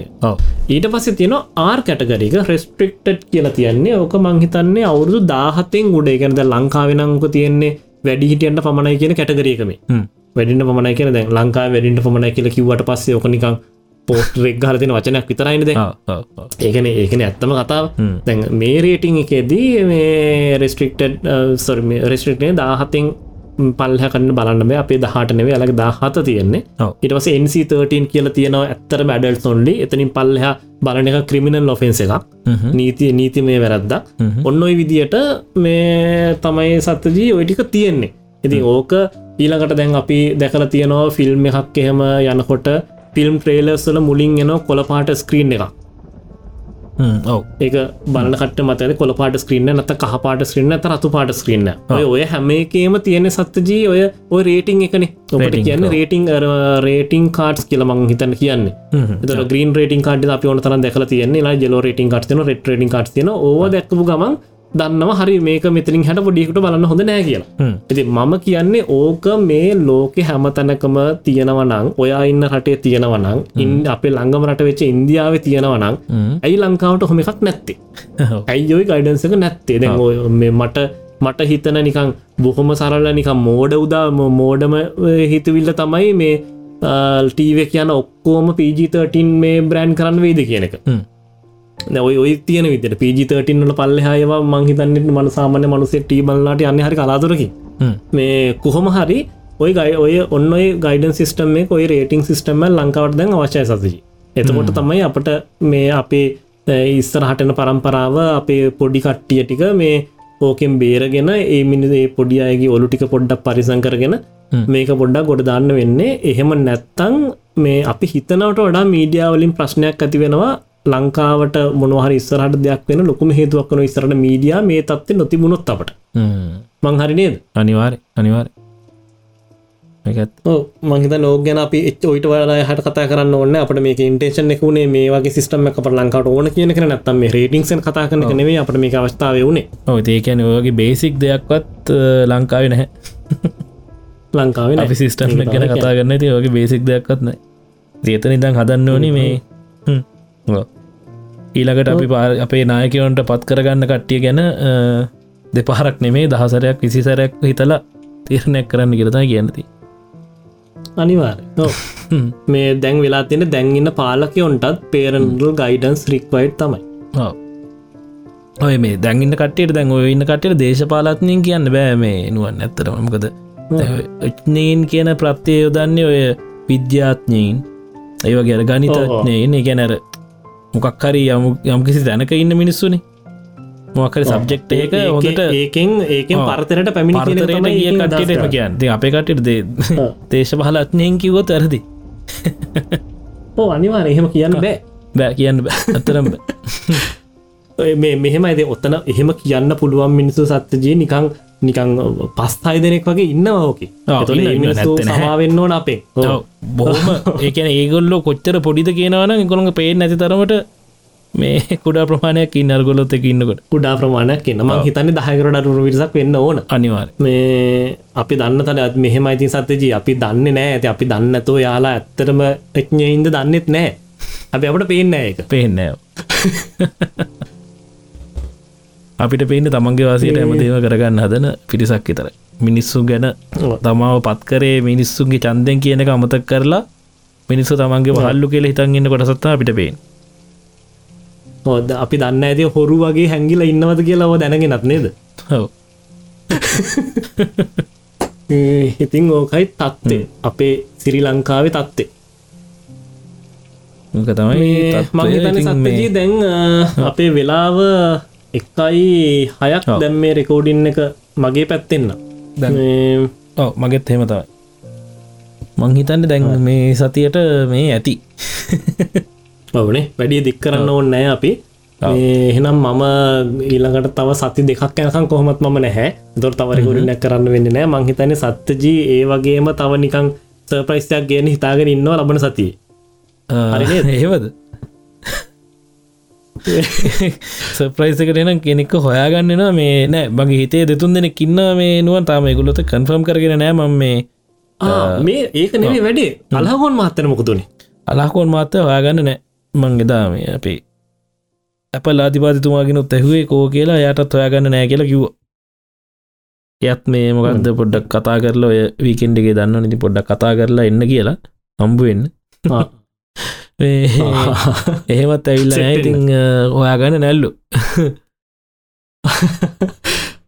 ඊට පස්ස තියෙන ආර් කැටගරික රෙස්ට්‍රික්ටඩ් කියලා තියන්නේ. ඕක මංහිතන්නේ අවුරුදු දාහතෙන් උඩේ. ගැනද ලංකාවෙනංක තියෙන්නේ වැඩිහිටියන්ට පමණයි කියන කැටගරියකම වැඩිට පමණයි කියන දැන් ලංකා වැඩිට පමණයි කියල කිවට පස්සේ ඕකනිකං පෝස්ට රෙක් හරතින වචනයක් විතරයිනද ඒකන ඒකන ඇත්තම කතාව. දැන් මේ රේටිං එකේදී මේ රෙස්ට්‍රික්ටඩ් සොරම රෙස්ට්‍රික්ටේ දාහතෙන් පල්හ කන්න බලන්න අපේ දහට නෙවේ අලක දාහත තියෙන්නේ. ඉටවස NC13 කියල තියෙනවා ඇත්තර බැඩල් සොන්ලි එතනින් පල්ලහ බලන එක ක්‍රිමිනල් ලොෆෙන්ස එකක්. නීතිය නීති මේ වැරද්දක්. ඔන්න ඔයි විදියට මේ තමයි සත්තජී ඔයිටික තියෙන්නේ. ඉතින් ඕක ඊළඟට දැන් අපි දැකල තියෙනවා ෆිල්ම් එකක් එහෙම යනකොට ෆිල්ම් ට්‍රේලර්ස්වල මුලින් එන කොළපාට ස්ක්‍රීන් එකක් ඒක බලකට මතද කොළපාට ස්ක්‍රීන්න නත කහපාට ස්ක්‍රීන්න ත රතු පාට ස්ක්‍රීන්න ඔය හැමේකේම තියෙන සත්තජී ඔය ඔය රේටිං එකන. ඔට කියන්න රේටිං රේටිං කාඩ්ස් කියලමං හිතන්න කියන්න. ග්‍රීන් රේටින් කාඩ අප තර දැකල තියන්නේ. ජෙලෝ රේටින් කාට්න රෙට රේටින් කාට් තියන ඕ දැක්කපු ගමන් දන්නව හරි මේක මෙතරින් හැට පොඩියකට බලන්න හොඳ නෑ කියලා. ඇති මම කියන්නේ ඕක මේ ලෝකෙ හැමතැනකම තියෙනවනං ඔයා ඉන්න රටේ තියෙනවනං ඉන් අපේ ළඟම රට වෙච්ච ඉන්දියාව තියෙනවනං ඇයි ලංකාවට හොම එකක් නැත්තේ? ඇයි ඔයි ගයිඩන්සක නැත්තේ? දැ මට මට හිතන නිකං බොහොම සරල නිකම් මෝඩ උදා මෝඩම හිතවිල්ල තමයි මේ ටීව කියන ඔක්කෝම PG13 මේ බ්‍රෑන්් කරන්න වේද කියන එක ඔය ඔය තියන විට පිජි13ට පල්ලහයවා මංහිතන්නට මන සාමාන්‍ය මනුසේ ටීබල්ලාට අන්න හරි කලාතුරකි මේ කොහොම හරි ඔය ගයි ඔය ඔන්න ගයිඩන් සිස්ටම් මේ ඔය රේටිං සිස්ටම ලංකාවට දැන් අවශ්‍යය සසජී එතකොට තමයි අපට මේ අපේ ඉස්සර හටන පරම්පරාව අපේ පොඩි කට්ටිය ටික මේ ඕකෙන් බේරගෙන ඒ මිනිදේ පොඩි අයගේ ඔලු ටික පොඩ්ඩක් පරිසං කරගෙන මේක පොඩ්ඩක් ගොඩ දාන්න වෙන්නේ. එහෙම නැත්තං මේ අපි හිතනවට වඩා මීඩියාවලින් ප්‍රශ්නයක් ඇති වෙනවා ලංකාවට මොනහර ඉස්සරහට දෙයක් වෙන ලොකුම හේතුවක් වන ඉස්සරට මීඩියා මේ තත්ව නොතිබුණොත් අපට. මංහරි නේද? අනිවාර් අනිවාර් මහිත නෝ ගැන අපි එච් ඔයිට වලා හට කතා කරන්න ඕන්න අපට මේ ඉන්ටේෂන් එකුණේ මේ වගේ සිස්ටම අප ලංකාට ඕන කියන කර නැත්තම් රේටිංසන් කතා කරන නෙවේ අපට මේ අවස්ථාව වුණේ ඒකැන ඔයගේ බේසික් දෙයක්වත් ලංකාව නැහැ. ලංකාව අපි සිිස්ටම් ගැන කතා කරන්න ති වගේ බේසික් දෙයක්වත්න දේත නිදං හදන්න ඕනි මේ ඊළඟට අපි පා අපේ නායකවන්ට පත් කරගන්න කට්ටිය ගැන දෙපාරක් නෙමේ දහසරයක් විසිසරයක් හිතලා තීරණයක් කරන්න කියරතා කියන්නති අනිවාර මේ දැන් වෙලා තියෙන දැන්ඉන්න පාලකයොන්ටත් පේරන්ඩල් ගයිඩන්ස් රික්වයිට් තමයි. ඔය මේ දැන්ඉන්න කට්ටයට දැන් ඔය ඉන්න කටයට දේශපාලත්නයෙන් කියන්න බෑ මේ නුවන් ඇත්තරමකද නීන් කියන ප්‍රත්්‍යය යොදන්නේ ඔය විද්‍යාත්ඥයින් ඒව ගැර ගනිතඥයෙන් ගැනැර මොකක් හරි යමු යම්කිසි දැනක ඉන්න මිනිස්සුනේ. මොකර සබ්ජෙක්් ඒක හොඳට ඒකෙන් ඒකෙන් පරතරට පැමිණි පරතරයට ගිය කට්ටට කියන්න. අපේ කටට දේ දේශ පහලත්නයෙන් කිවොත් ඇරදි ඕ අනිවාර එහෙම කියන්න බෑ. බෑ කියන්න අතරම් [LAUGHS] මේ මෙහෙම ඇද ඔත්තන එහෙම කියන්න පුළුවන් මිනිසු සත්්‍යජය නිකං නිකං පස්ථයි දෙනෙක් වගේ ඉන්නවාෝකි සමාවෙන්න ඕන අපේ. බොහොම [LAUGHS] ඒකන ඒගොල්ලෝ කොච්චර පොඩිද කියනවන ගොළඟ පේ නැති තරමට මේ [LAUGHS] කුඩා ප්‍රමාණයක් ඉන්න අර්ගොලොත් එක ඉන්නකොට. කුඩා ප්‍රමාණයක් එන්නම හිතන්න දහකරට අරුණු විරසක් වෙන්න ඕන. අනිවාර මේ අපි දන්න තන අත් මෙහෙම අයිතින් සත්‍යජී. අපි දන්න නෑ ඇති අපි දන්නතෝ යාලා ඇත්තරම එක්ඥයින්ද දන්නෙත් නෑ අපි අපට පේන්න ඒක. පේන්න [LAUGHS] අපිට පේන්න තමන්ගේ වාසයට ඇමදේව කරගන්න හදන පිරිසක් විතර. මිනිස්සු ගැන තමාව පත් කරේ මිනිස්සුන්ගේ චන්දෙන් කියනක අමතක් කරලා මිනිස්සු තමන්ගේ වහල්ලු කියල හිතන්ගන්න කොටසත්තා අපිට පේෙන් හොද අපි දන්න ඇති හොරු වගේ හැඟිල ඉන්නවද කියලාව දැනගෙනත් නේද? හව [LAUGHS] ඉතිං ඕකයි තත්වේ අපේ සිරි ලංකාවේ තත්වේ තමයි මංතන සත්ජී දැන් අපේ වෙලාව එකයි හයක් දැම් මේ රෙකෝඩින් එක මගේ පැත්තෙන්න ඔව මගෙත් හෙම තමයි. මංහිතන්න දැන් මේ සතියට මේ ඇති. බවනේ වැඩිය දික් කරන්න ඕන්න නෑ අපි. එහෙනම් මම ඊළඟට තව සති දෙකක් යනකම් කොහොමත් මම නැහැ. දොර තවරකුරනක් කරන්න වෙන්න නෑ මංහිතන සත්්‍යජී ඒ වගේම තව නිකං සර්ප්‍රයිස්යක් ගෙන හිතාගෙන ඉන්නවා ලබන සතිය. ඒවද [LAUGHS] සප්‍රයිසකටනම් කෙනෙක්ක හොයාගන්නවා මේ නෑ මගේ හිතේ දෙතුන් දෙනෙ කින්න මේ නුවන්. තාම ගුලොත කන්ෆර්ම් කරගෙන නෑ මම මේ මේ ඒක නෙවේ වැඩේ. අලහගොන් මාත්තන මොකතුනේ අලාකෝන් මාත්‍ය හොයාගන්න නෑ. මං එදා මේ අපේ ඇපල් ආධිපාතිතුමාගෙනුත් ඇහුවේ කෝ කියලා යටත් හොයාගන්න නෑ කියලා කිව්ව. යත් මේ මොකක්ද පොඩ්ඩක් කතා කරලා ඔය වීකෙන්ඩගේ දන්න නිති පොඩ්ඩක් කතා කරලා එන්න කියලා. හම්බුවෙන්න [LAUGHS] [LAUGHS] එහෙමත් ඇවිල්ල ඉතිං හොයාගන්න නැල්ලු. [LAUGHS]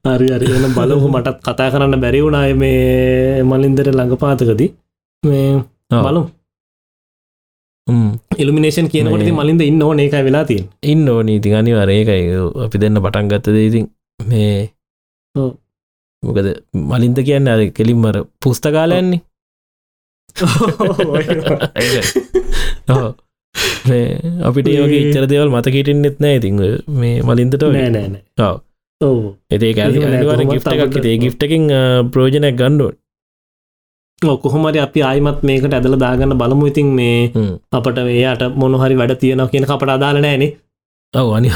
හරි අරි එන බලහු මටත් කතා කරන්න බැරි වුණාය මේ මලින්දර ළඟපාතකදී. මේ බලු ඉල්ිනේෂන් කියනකට මලින්ද ඉන්න ඕන. ඒකයි වෙලා තින් ඉන්න ඕනී. ඉතින් අනිවර ඒකයි අපි දෙන්න පටන් ගත්තද ඉතින් මේ මොකද මලින්ද කියන්න අද කෙලින්මර පුස්තකාලයන්නේ [LAUGHS] අපිට ඒගේ ඉච්චර දෙවල් මතකටෙන් නෙත් නෑ ඉතිං මේ මලින්දට නෑ නෑන එතේ කැ ගිට් එකක් ඒ ගිට්ටකින් ප්‍රෝජනයක් ගණ්ඩුවන් කොහොමරි අපි ආයිමත් මේකට ඇදල දාගන්න බලමු. ඉතින් මේ අපට මේයට මොනහරි වැඩ තියෙන කියන අපට අදාල නෑනේ ඔව අනි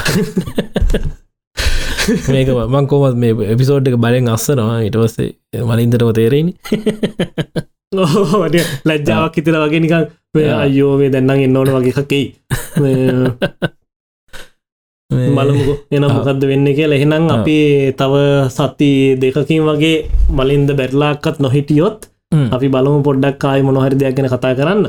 මේක මං කොමත් මේ එපිසෝඩ් එක බලෙන් අස්සනවා. ඉටවස්සේ මලින්දරම තේරෙන [LAUGHS] [LAUGHS] ලැජ්ජාවක් [LAUGHS] හිතර වගේ නිකන් අයෝ මේ දැන්නම් එන්න ඕන වගේ එකකෙයි [LAUGHS] බලමුකෝ. එන මොකක්ද වෙන්න කියලා. එහෙනම් අපි තව සති දෙකකින් වගේ මලින්ද බැරලාක්කත් නොහිටියොත් අපි බලමු පොඩ්ඩක් කායි මොනොහරි දෙයක් ගැන කතා කරන්න.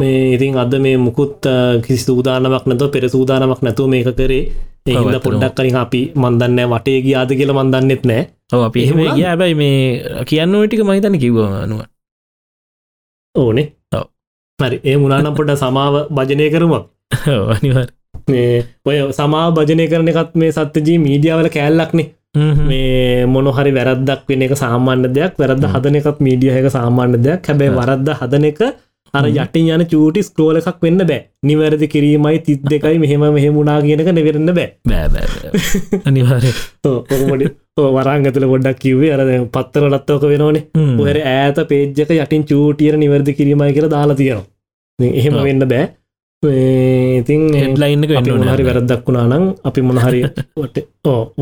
මේ ඉතින් අද මේ මුකුත් කිසි සූදානමක් නැතුව පෙර සූදානමක් නැතුව මේක කරේ. ඒහිද පොඩ්ඩක් කරින් අපි මන්දන්න වටේ ගියාද කියල මන්දන්නෙත් නෑ අපි එහෙම ගිය. හැබැයි මේ කියන්න ටික මහිතන කිව්වනුව ඕනේ. හරි. ඒ මුණනම් පොට සමාව භජනය කරම අනිවර් මේ ඔය සමා භජනය කරන එකත් මේ සත්‍යජී මීඩියාවල කෑල්ලක්නේ මේ මොනොහරි වැරද්දක් වෙන එක සාමාන්‍ය දෙයක් වැරද හදන එකත් මීඩිය එක සාමාන්‍ය දෙයක්. හැබැයි වරද්ද හදන එක අර යටින් යන චූටි ස්කෝල එකක් වෙන්න බෑ. නිවැරදි කිරීමයි තිත් දෙකයි මෙහෙම මෙහෙමුණනා කියනක නෙවරන්න බෑ. බෑ අනිවාරය ඔකමට වරං ඇතුල ගොඩක් කිවේ අර පත්තර ලත්තෝක වෙනනේ ඔහර ඇත පේජ්ජක යටින් චූටියර නිවැරදි කිරීමයි කියලා දාලා තියෙනවා. එහෙම වෙන්න බෑ. ඉතින් හෙඩ්ලයින්න හරි වැරදක් වුණා නම් අපි මොනහරි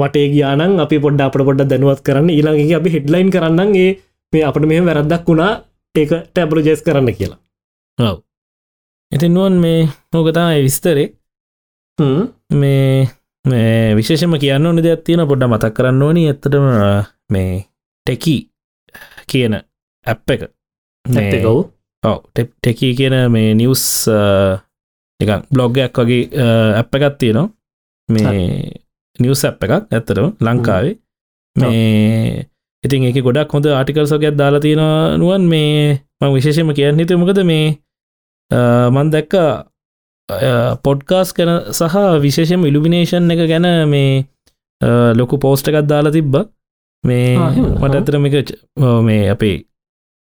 වටේ ගියානන් අපි පොඩ්ඩ අපට පොඩ්ඩ දැනුවත් කරන්න. ඊළඟගේ අපි හෙඩ්ලයින් කරන්න ඒ මේ අපට මෙහ වැරදක් වුණා. ඒක ටැබල ජෙස් කරන්න කියලා ඔව. ඉතින් නුවන් මේ හෝකතා විස්තරේ. මේ විශේෂම කියන්න ඕනි දෙයක් තියෙන පොඩ්ඩ මතක් කරන්න ඕනි. ඇත්තටම මේ ටෙකි කියන ඇප් එක. නැතකව් ඔව. ටෙකී කියන මේ නිවස් එක බ්ලොග්ගයක් වගේ ඇප් එකත් තියෙනවා. මේ නිවස් ඇප් එකක් ඇත්තටම ලංකාවේ. මේ ඉතින් එක ගොඩක් හොඳ ආටිකල්සකයක් දාලා තියෙන නුවන්. මේ මං විශේෂම කියන්න හිත මොකද? මේ මන් දැක්ක පොඩ්කාස් කන සහ විශේෂම ඉල්ිනේෂන් එක ගැන මේ ලොකු පෝස්ට එකත් දාලා තිබ්බ. මේ මට ඇතරම එක මේ අපේ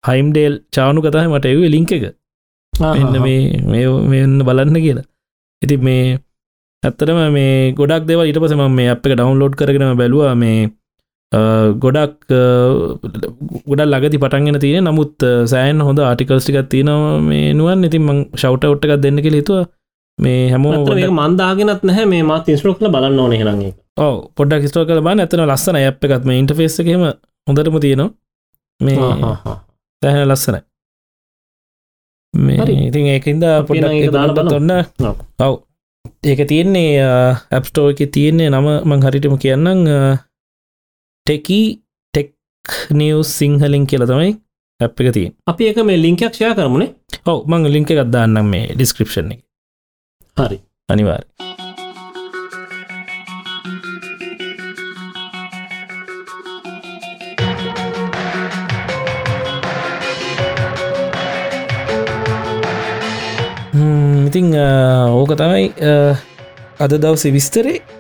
හයිම්ඩේල් චානු කතහ මට එව ලිංක එක. එන්න මේ මෙන්න බලන්න කියලා. ඉති මේ ඇත්තරම මේ ගොඩක් දෙව ඉට පසම මේ අප එක ඩවන්ලෝඩ් කරගෙන බැලවා. මේ ගොඩක් ගොඩ ලගති පටන්ගෙන තියෙන නමුත් සෑන් හොඳ ආටිකල්ස්ටිකක් තියෙන මේ නුවන්. ඉතින් මං ශව්ට ඔට්ටකක් දෙන්න කෙලිතුව මේ හැමෝ මන්දාගෙනත් නැහැ. මේ මත් ඉස්ට්‍රෝක්ල බලන්න ඕන හෙරගේ ඕ පොඩක් ස්ටෝ කල බන්න ඇතන ලස්සන ඇප් එකත්ම ඉන්ටෆේස් එකම හොඳටම තියෙනවා. මේ දැහැන ලස්සනයි. මේ ඉතින් ඒකන්ද පොඩක් දාලා ඔන්න. ඔව්. ඒක තියෙන්නේ ඇප්ස්ටෝ එක තියෙන්නේ නම මං හරිටම කියන්නම් ටෙකී නිියවස් සිංහලින් කියල තමයි ඇප් එක තියෙන් අපි එක මේ ලිංකයක් ෂය කරමුණේ ඔව මං ලිංක එකක් දාන්නම් මේ ඩිස්ක්‍රපෂන් එක. හරි. අනිවාර් ඉතිං ඕක තමයි අද දවස විස්තරේ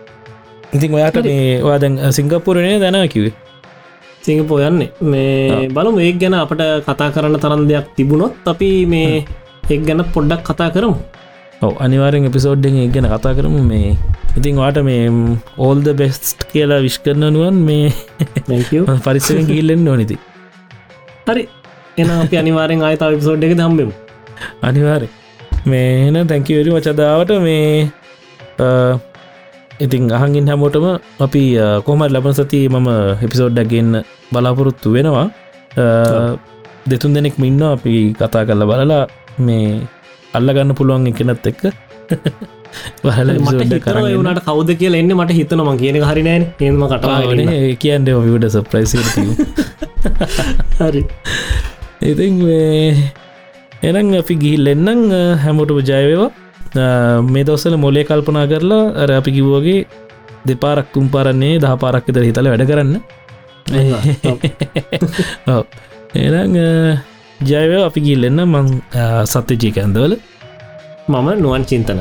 ඉතින් ඔයාට මේ වාදැන් සිංගපපුරණය දැන කිවේ සිංගපෝ යන්නේ. මේ බලමු ඒ ගැන අපට කතා කරන්න තරන් දෙයක් තිබුණොත් අපි මේ එක් ගැන පොඩ්ඩක් කතා කරමු. ඔව අනිවාරෙන් එපිසෝඩ්ඩෙන් ඒ ගැන කතා කරමු. මේ ඉතින් වාට මේ ඕල්ද බෙස්ට් කියලා විශ් කරනනුවන් මේ [LAUGHS] පරිස්සෙන් ගිල්ලෙන් නොනිති හරි. එන අපි අනිවාරෙන් ආයතා විසෝඩ් එක දම්බෙමු අනිවාරය මේ එන තැංකිවරි වචදාවට මේ ඉතින් අහගින් හැමෝටම අපි කොමත් ලබන සති මම එපිසෝඩ්ඩක් ගන්න බලාපොරොත්තු වෙනවා. දෙතුන් දෙනෙක් මින්න අපි කතා කරල බලලා මේ අල්ලගන්න පුළුවන් එකනත් එක්ක. කරනට කවද කියල එන්න මට හිතනම කියන හරිනෑ ඒම කටා කියන්න විට සප්‍රයිස හරි. ඉතින් එනම් අපි ගිහිල් එන්නම්. හැමෝටම ජයවවා මේ දවසල මොලේ කල්පනා කරලා අර අපි කිව්වගේ දෙපාරක් තුම් පාරන්නේ දහ පාරක් විතර හිතල වැඩ කරන්න. එනම් ජයව අපි ගිල්ලෙන්න මං සත්‍යජී කැන්දවල මම නුවන් චින්තන